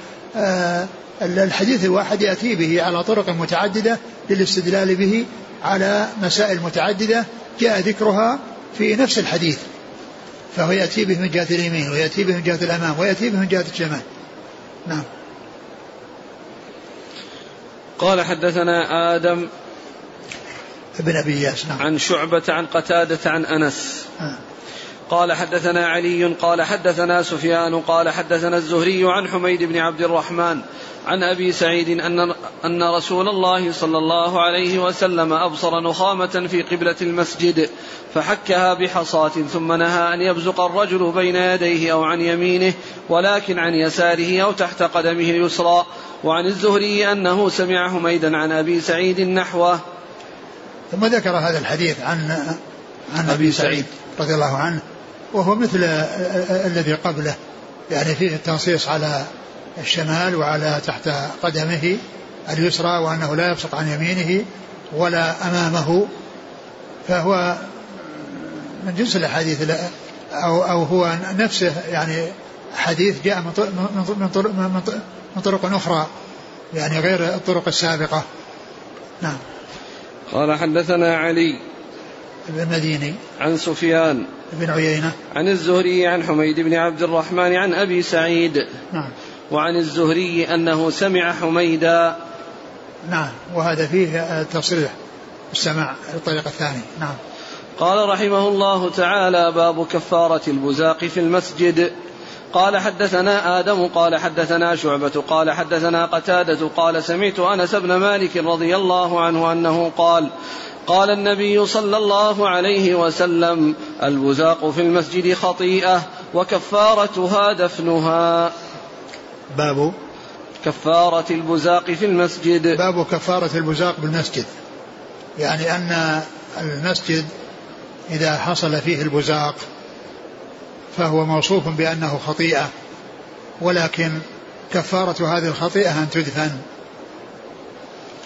الحديث الواحد يأتي به على طرق متعددة للاستدلال به على مسائل متعددة جاء ذكرها في نفس الحديث فهو يأتي به من جهة اليمين ويأتي به من جهة الأمام ويأتي به من جهة الشمال. نعم. قال حدثنا آدم ابن أبي ياس نعم. عن شعبة عن قتادة عن أنس. آه. قال حدثنا علي قال حدثنا سفيان قال حدثنا الزهري عن حميد بن عبد الرحمن عن أبي سعيد أن أن رسول الله صلى الله عليه وسلم أبصر نخامة في قبلة المسجد فحكها بحصاة ثم نهى أن يبزق الرجل بين يديه أو عن يمينه ولكن عن يساره أو تحت قدمه اليسرى. وعن الزهري أنه سمع حميدا عن أبي سعيد نحوه. ثم ذكر هذا الحديث عن عن أبي سعيد. رضي الله عنه وهو مثل الذي قبله يعني فيه التنصيص على الشمال وعلى تحت قدمه اليسرى وأنه لا يبصق عن يمينه ولا أمامه فهو من جنس الأحاديث أو, أو هو نفسه يعني حديث جاء من طرق, من طرق, من طرق أخرى يعني غير الطرق السابقة. نعم. قال حدثنا علي بن المديني. عن سفيان بن عيينة. عن الزهري عن حميد بن عبد الرحمن عن أبي سعيد. نعم. وعن الزهري أنه سمع حميدا. نعم وهذا فيه تصريح السماع الطريق الثاني نعم. قال رحمه الله تعالى باب كفارة البزاق في المسجد. قال حدثنا آدم قال حدثنا شعبة قال حدثنا قتادة قال سمعت أنس بن مالك رضي الله عنه أنه قال قال النبي صلى الله عليه وسلم البزاق في المسجد خطيئة وكفارتها دفنها. باب كفارة البزاق في المسجد. باب كفارة البزاق بالمسجد. يعني أن المسجد إذا حصل فيه البزاق فهو موصوف بأنه خطيئة ولكن كفارة هذه الخطيئة أن تدفن.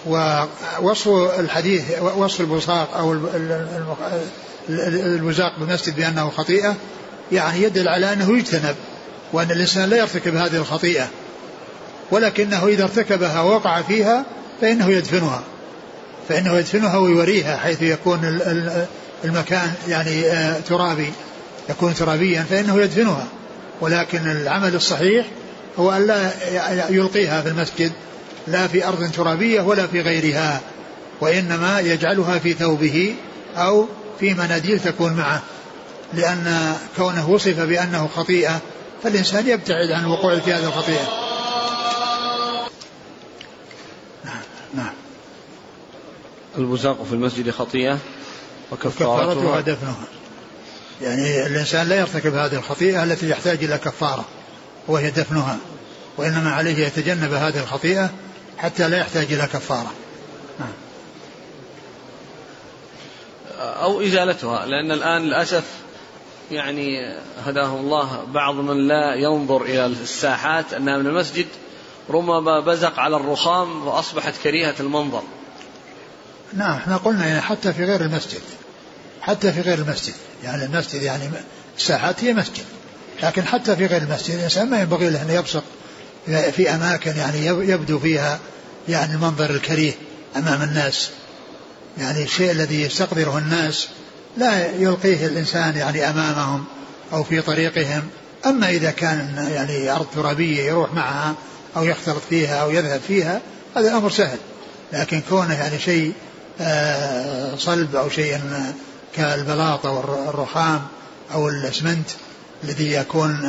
ووصف الحديث وصف البزاق أو البزاق بالمسجد بأنه خطيئة يعني يدل على أنه يجتنب. وأن الإنسان لا يرتكب هذه الخطيئة ولكنه إذا ارتكبها ووقع فيها فإنه يدفنها فإنه يدفنها ويوريها حيث يكون المكان يعني آه، ترابي يكون ترابيا فإنه يدفنها. ولكن العمل الصحيح هو أن لا يلقيها في المسجد لا في أرض ترابية ولا في غيرها وإنما يجعلها في ثوبه أو في مناديل تكون معه لأن كونه وصف بأنه خطيئة فالإنسان يبتعد عن الوقوع في هذه الخطيئة. البزاق في المسجد خطيئة وكفارتها دفنها يعني الإنسان لا يرتكب هذه الخطيئة التي يحتاج إلى كفارة وهي دفنها وإنما عليه يتجنب هذه الخطيئة حتى لا يحتاج إلى كفارة. نعم. أو إزالتها لأن الآن للأسف يعني هداه الله بعض من لا ينظر إلى الساحات أنها من المسجد ربما بزق على الرخام وأصبحت كريهة المنظر. نعم إحنا قلنا يعني حتى في غير المسجد حتى في غير المسجد يعني المسجد يعني الساحات هي مسجد لكن حتى في غير المسجد الإنسان ما ينبغي له أن يبصق في أماكن يعني يبدو فيها يعني المنظر الكريه أمام الناس يعني الشيء الذي يستقدره الناس لا يلقيه الإنسان يعني أمامهم أو في طريقهم. أما إذا كان يعني أرض ترابية يروح معها أو يختلط فيها أو يذهب فيها هذا أمر سهل. لكن كونه يعني شيء آه، صلب أو شيء كالبلاط أو الرخام أو الأسمنت الذي يكون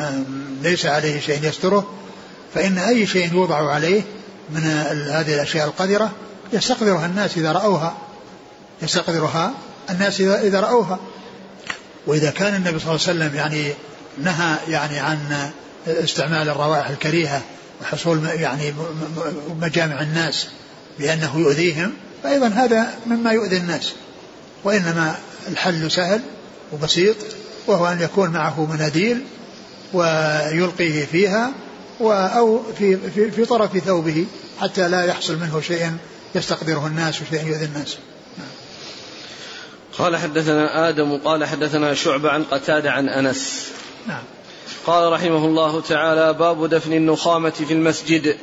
ليس عليه شيء يستره فإن أي شيء يوضع عليه من هذه الأشياء القذرة يستقذرها الناس إذا رأوها. يستقذرها الناس إذا رأوها. وإذا كان النبي صلى الله عليه وسلم يعني نهى يعني عن استعمال الروائح الكريهة وحصول يعني مجامع الناس بأنه يؤذيهم فأيضا هذا مما يؤذي الناس. وإنما الحل سهل وبسيط وهو أن يكون معه مناديل ويلقيه فيها أو في, في, في طرف ثوبه حتى لا يحصل منه شيء يستقدره الناس وشيء يؤذي الناس. قال حدثنا آدم قال حدثنا شعبة عن قتادة عن أنس. نعم. قال رحمه الله تعالى باب دفن النخامة في المسجد.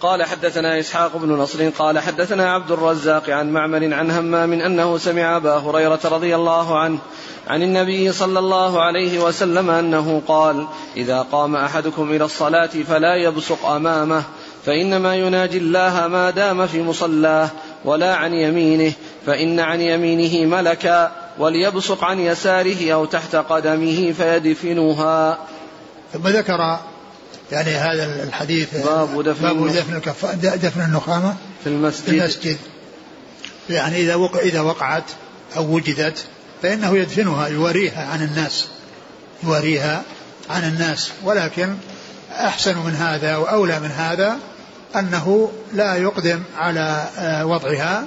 قال حدثنا إسحاق بن نصر قال حدثنا عبد الرزاق عن معمر عن همام أنه سمع أبا هريرة رضي الله عنه عن النبي صلى الله عليه وسلم أنه قال إذا قام أحدكم إلى الصلاة فلا يبصق أمامه فإنما يناجي الله ما دام في مصلاه ولا عن يمينه فإن عن يمينه ملكا وليبصق عن يساره أو تحت قدمه فيدفنها. ثم ذكر يعني هذا الحديث باب دفن باب دفن, دفن النخامة في المسجد. في المسجد. يعني إذا وقع إذا وقعت أو وجدت فإنه يدفنها يوريها عن الناس. يوريها عن الناس. ولكن أحسن من هذا وأولى من هذا أنه لا يقدم على آه، وضعها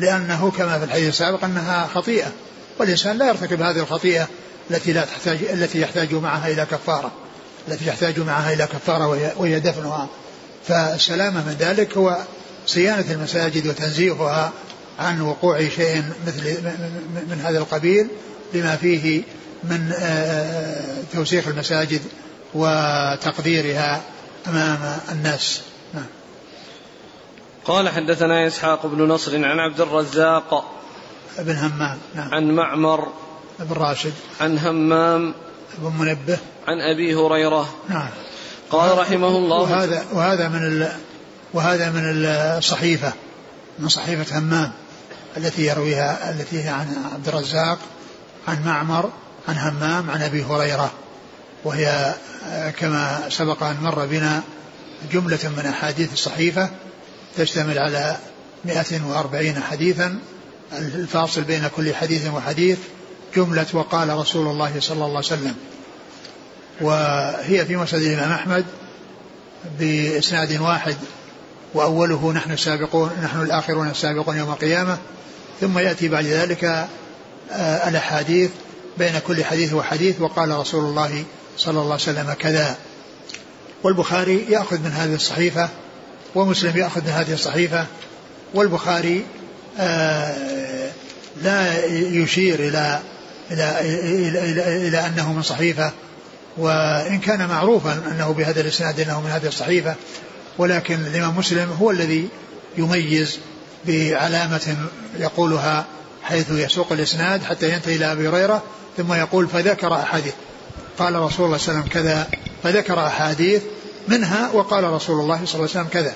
لأنه كما في الحديث السابق أنها خطيئة والإنسان لا يرتكب هذه الخطيئة التي لا تحتاج التي يحتاج معها إلى كفارة التي يحتاج معها إلى كفارة وهي دفنها فالسلامة من ذلك هو صيانة المساجد وتنزيهها عن وقوع شيء مثل من هذا القبيل لما فيه من آه، توسيخ المساجد وتقديرها أمام الناس. قال حدثنا إسحاق بن نصر عن عبد الرزاق بن همام نعم. عن معمر بن راشد. عن همام بن منبه. عن أبي هريرة نعم. قال رحمه الله وهذا وهذا من وهذا من الصحيفة من صحيفة همام التي يرويها التي هي عن عبد الرزاق عن معمر عن همام عن أبي هريرة. وهي كما سبق أن مر بنا جملة من أحاديث الصحيفة تشتمل على 140 حديثا الفاصل بين كل حديث وحديث جملة وقال رسول الله صلى الله عليه وسلم. وهي في مسند الإمام أحمد بإسناد واحد وأوله نحن السابقون نحن الآخرون السابقون يوم القيامة. ثم يأتي بعد ذلك آه، الأحاديث بين كل حديث وحديث وقال رسول الله صلى الله عليه وسلم كذا. والبخاري يأخذ من هذه الصحيفة ومسلم يأخذ من هذه الصحيفة والبخاري آه، لا يشير إلى إلى إلى, إلى, إلى أنه من صحيفة وإن كان معروفا أنه بهذا الإسناد أنه من هذه الصحيفة ولكن الإمام مسلم هو الذي يميز بعلامة يقولها حيث يسوق الإسناد حتى ينتهي إلى أبي هريرة ثم يقول فذكر أحاديث قال رسول الله صلى الله عليه وسلم كذا فذكر أحاديث منها وقال رسول الله صلى الله عليه وسلم كذا.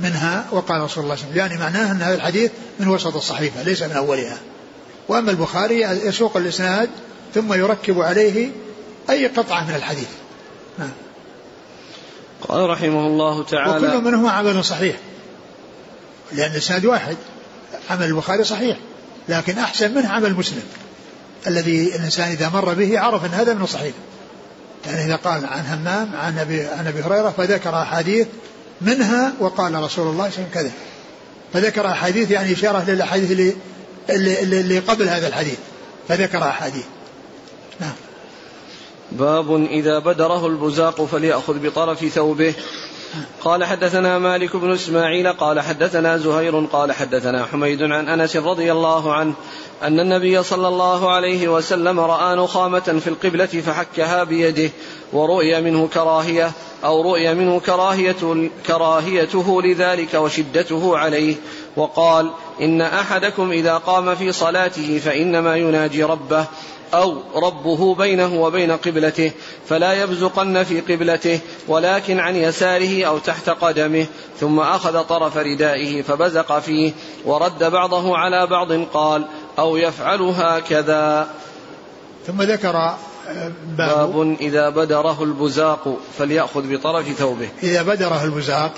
منها وقال رسول الله صلى الله عليه وسلم يعني معناه أن هذا الحديث من وسط الصحيفة ليس من أولها. وأما البخاري يسوق الإسناد ثم يركب عليه أي قطعة من الحديث. نعم. قال رحمه الله تعالى وكل منهما عمل صحيح لأن الإسناد واحد عمل البخاري صحيح لكن أحسن منه عمل مسلم. الذي الإنسان إذا مر به عرف أن هذا من الصحيح. يعني إذا قال عن همام عن أبي, عن أبي هريرة فذكر أحاديث منها وقال رسول الله صلى الله عليه وسلم كذا. فذكر أحاديث يعني إشارة للأحاديث اللي, اللي, اللي قبل هذا الحديث. فذكر أحاديث. نعم. باب إذا بدره البزاق فليأخذ بطرف ثوبه. قال حدثنا مالك بن إسماعيل قال حدثنا زهير قال حدثنا حميد عن أنس رضي الله عنه أن النبي صلى الله عليه وسلم رأى نخامة في القبلة فحكها بيده ورؤي منه كراهية أو رؤي منه كراهية كراهيته لذلك وشدته عليه وقال إن أحدكم إذا قام في صلاته فإنما يناجي ربه أو ربه بينه وبين قبلته فلا يبزقن في قبلته ولكن عن يساره أو تحت قدمه ثم أخذ طرف ردائه فبزق فيه ورد بعضه على بعض قال أو يفعل هكذا ثم ذكر آه، باب, باب إذا بدره البزاق فليأخذ بطرف ثوبه. إذا بدره البزاق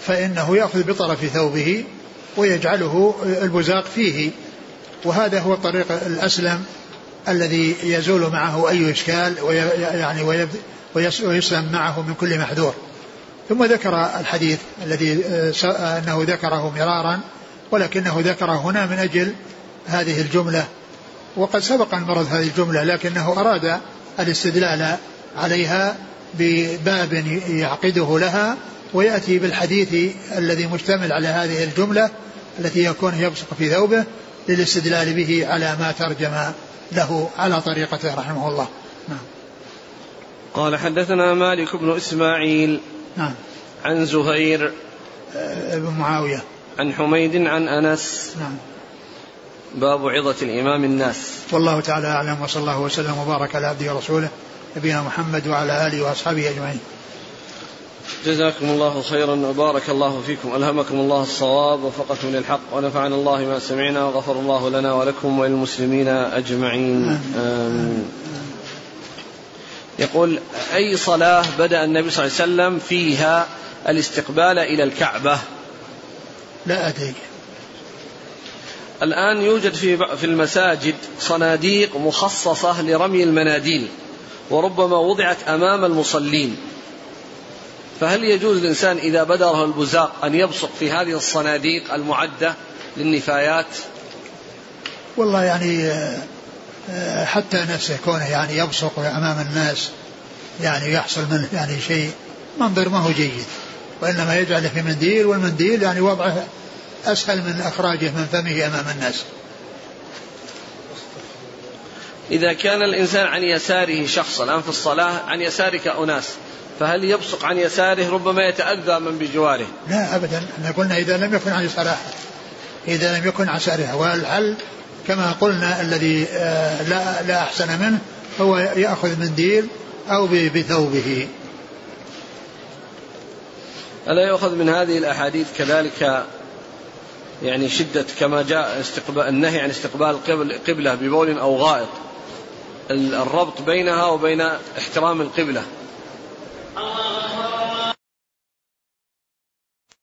فإنه يأخذ بطرف ثوبه ويجعله البزاق فيه. وهذا هو الطريق الأسلم الذي يزول معه أي إشكال ويعني ويسلم معه من كل محذور. ثم ذكر الحديث الذي آه، أنه ذكره مرارا ولكنه ذكره هنا من أجل هذه الجملة وقد سبق أن مرت هذه الجملة لكنه أراد الاستدلال عليها بباب يعقده لها ويأتي بالحديث الذي مشتمل على هذه الجملة التي يكون يبصق في ثوبه للاستدلال به على ما ترجم له على طريقته رحمه الله. نعم. قال حدثنا مالك بن إسماعيل نعم. عن زهير آه، بن معاوية. عن حميد عن أنس نعم. باب عظة الإمام الناس. والله تعالى أعلم وصلى الله وسلم وبارك على عبده ورسوله نبينا محمد وعلى آله وأصحابه أجمعين. جزاكم الله خيرا وبارك الله فيكم. ألهمكم الله الصواب وفقكم للحق ونفعنا الله ما سمعنا وغفر الله لنا ولكم وللمسلمين أجمعين. آمين. يقول أي صلاة بدأ النبي صلى الله عليه وسلم فيها الاستقبال إلى الكعبة؟ لا أدري. الآن يوجد في في المساجد صناديق مخصصة لرمي المناديل وربما وضعت أمام المصلين. فهل يجوز الإنسان إذا بدره البزاق أن يبصق في هذه الصناديق المعدة للنفايات؟ والله يعني آه، حتى نفسه كونه يعني يبصق أمام الناس يعني يحصل منه يعني شيء منظر ما هو جيد. وإنما يجعله في منديل والمنديل يعني وضعه أسهل من إخراجه من فمه أمام الناس. إذا كان الإنسان عن يساره شخص الآن في الصلاة عن يسارك أناس فهل يبصق عن يساره ربما يتأذى من بجواره؟ لا أبدا. إحنا قلنا إذا لم يكن عن يساره إذا لم يكن عن يساره. والحل كما قلنا الذي آه، لا, لا أحسن منه هو يأخذ منديل أو بثوبه. ألا يؤخذ من هذه الأحاديث كذلك يعني شدة كما جاء استقبال النهي عن استقبال قبلة ببول أو غائط. الربط بينها وبين احترام القبلة. الله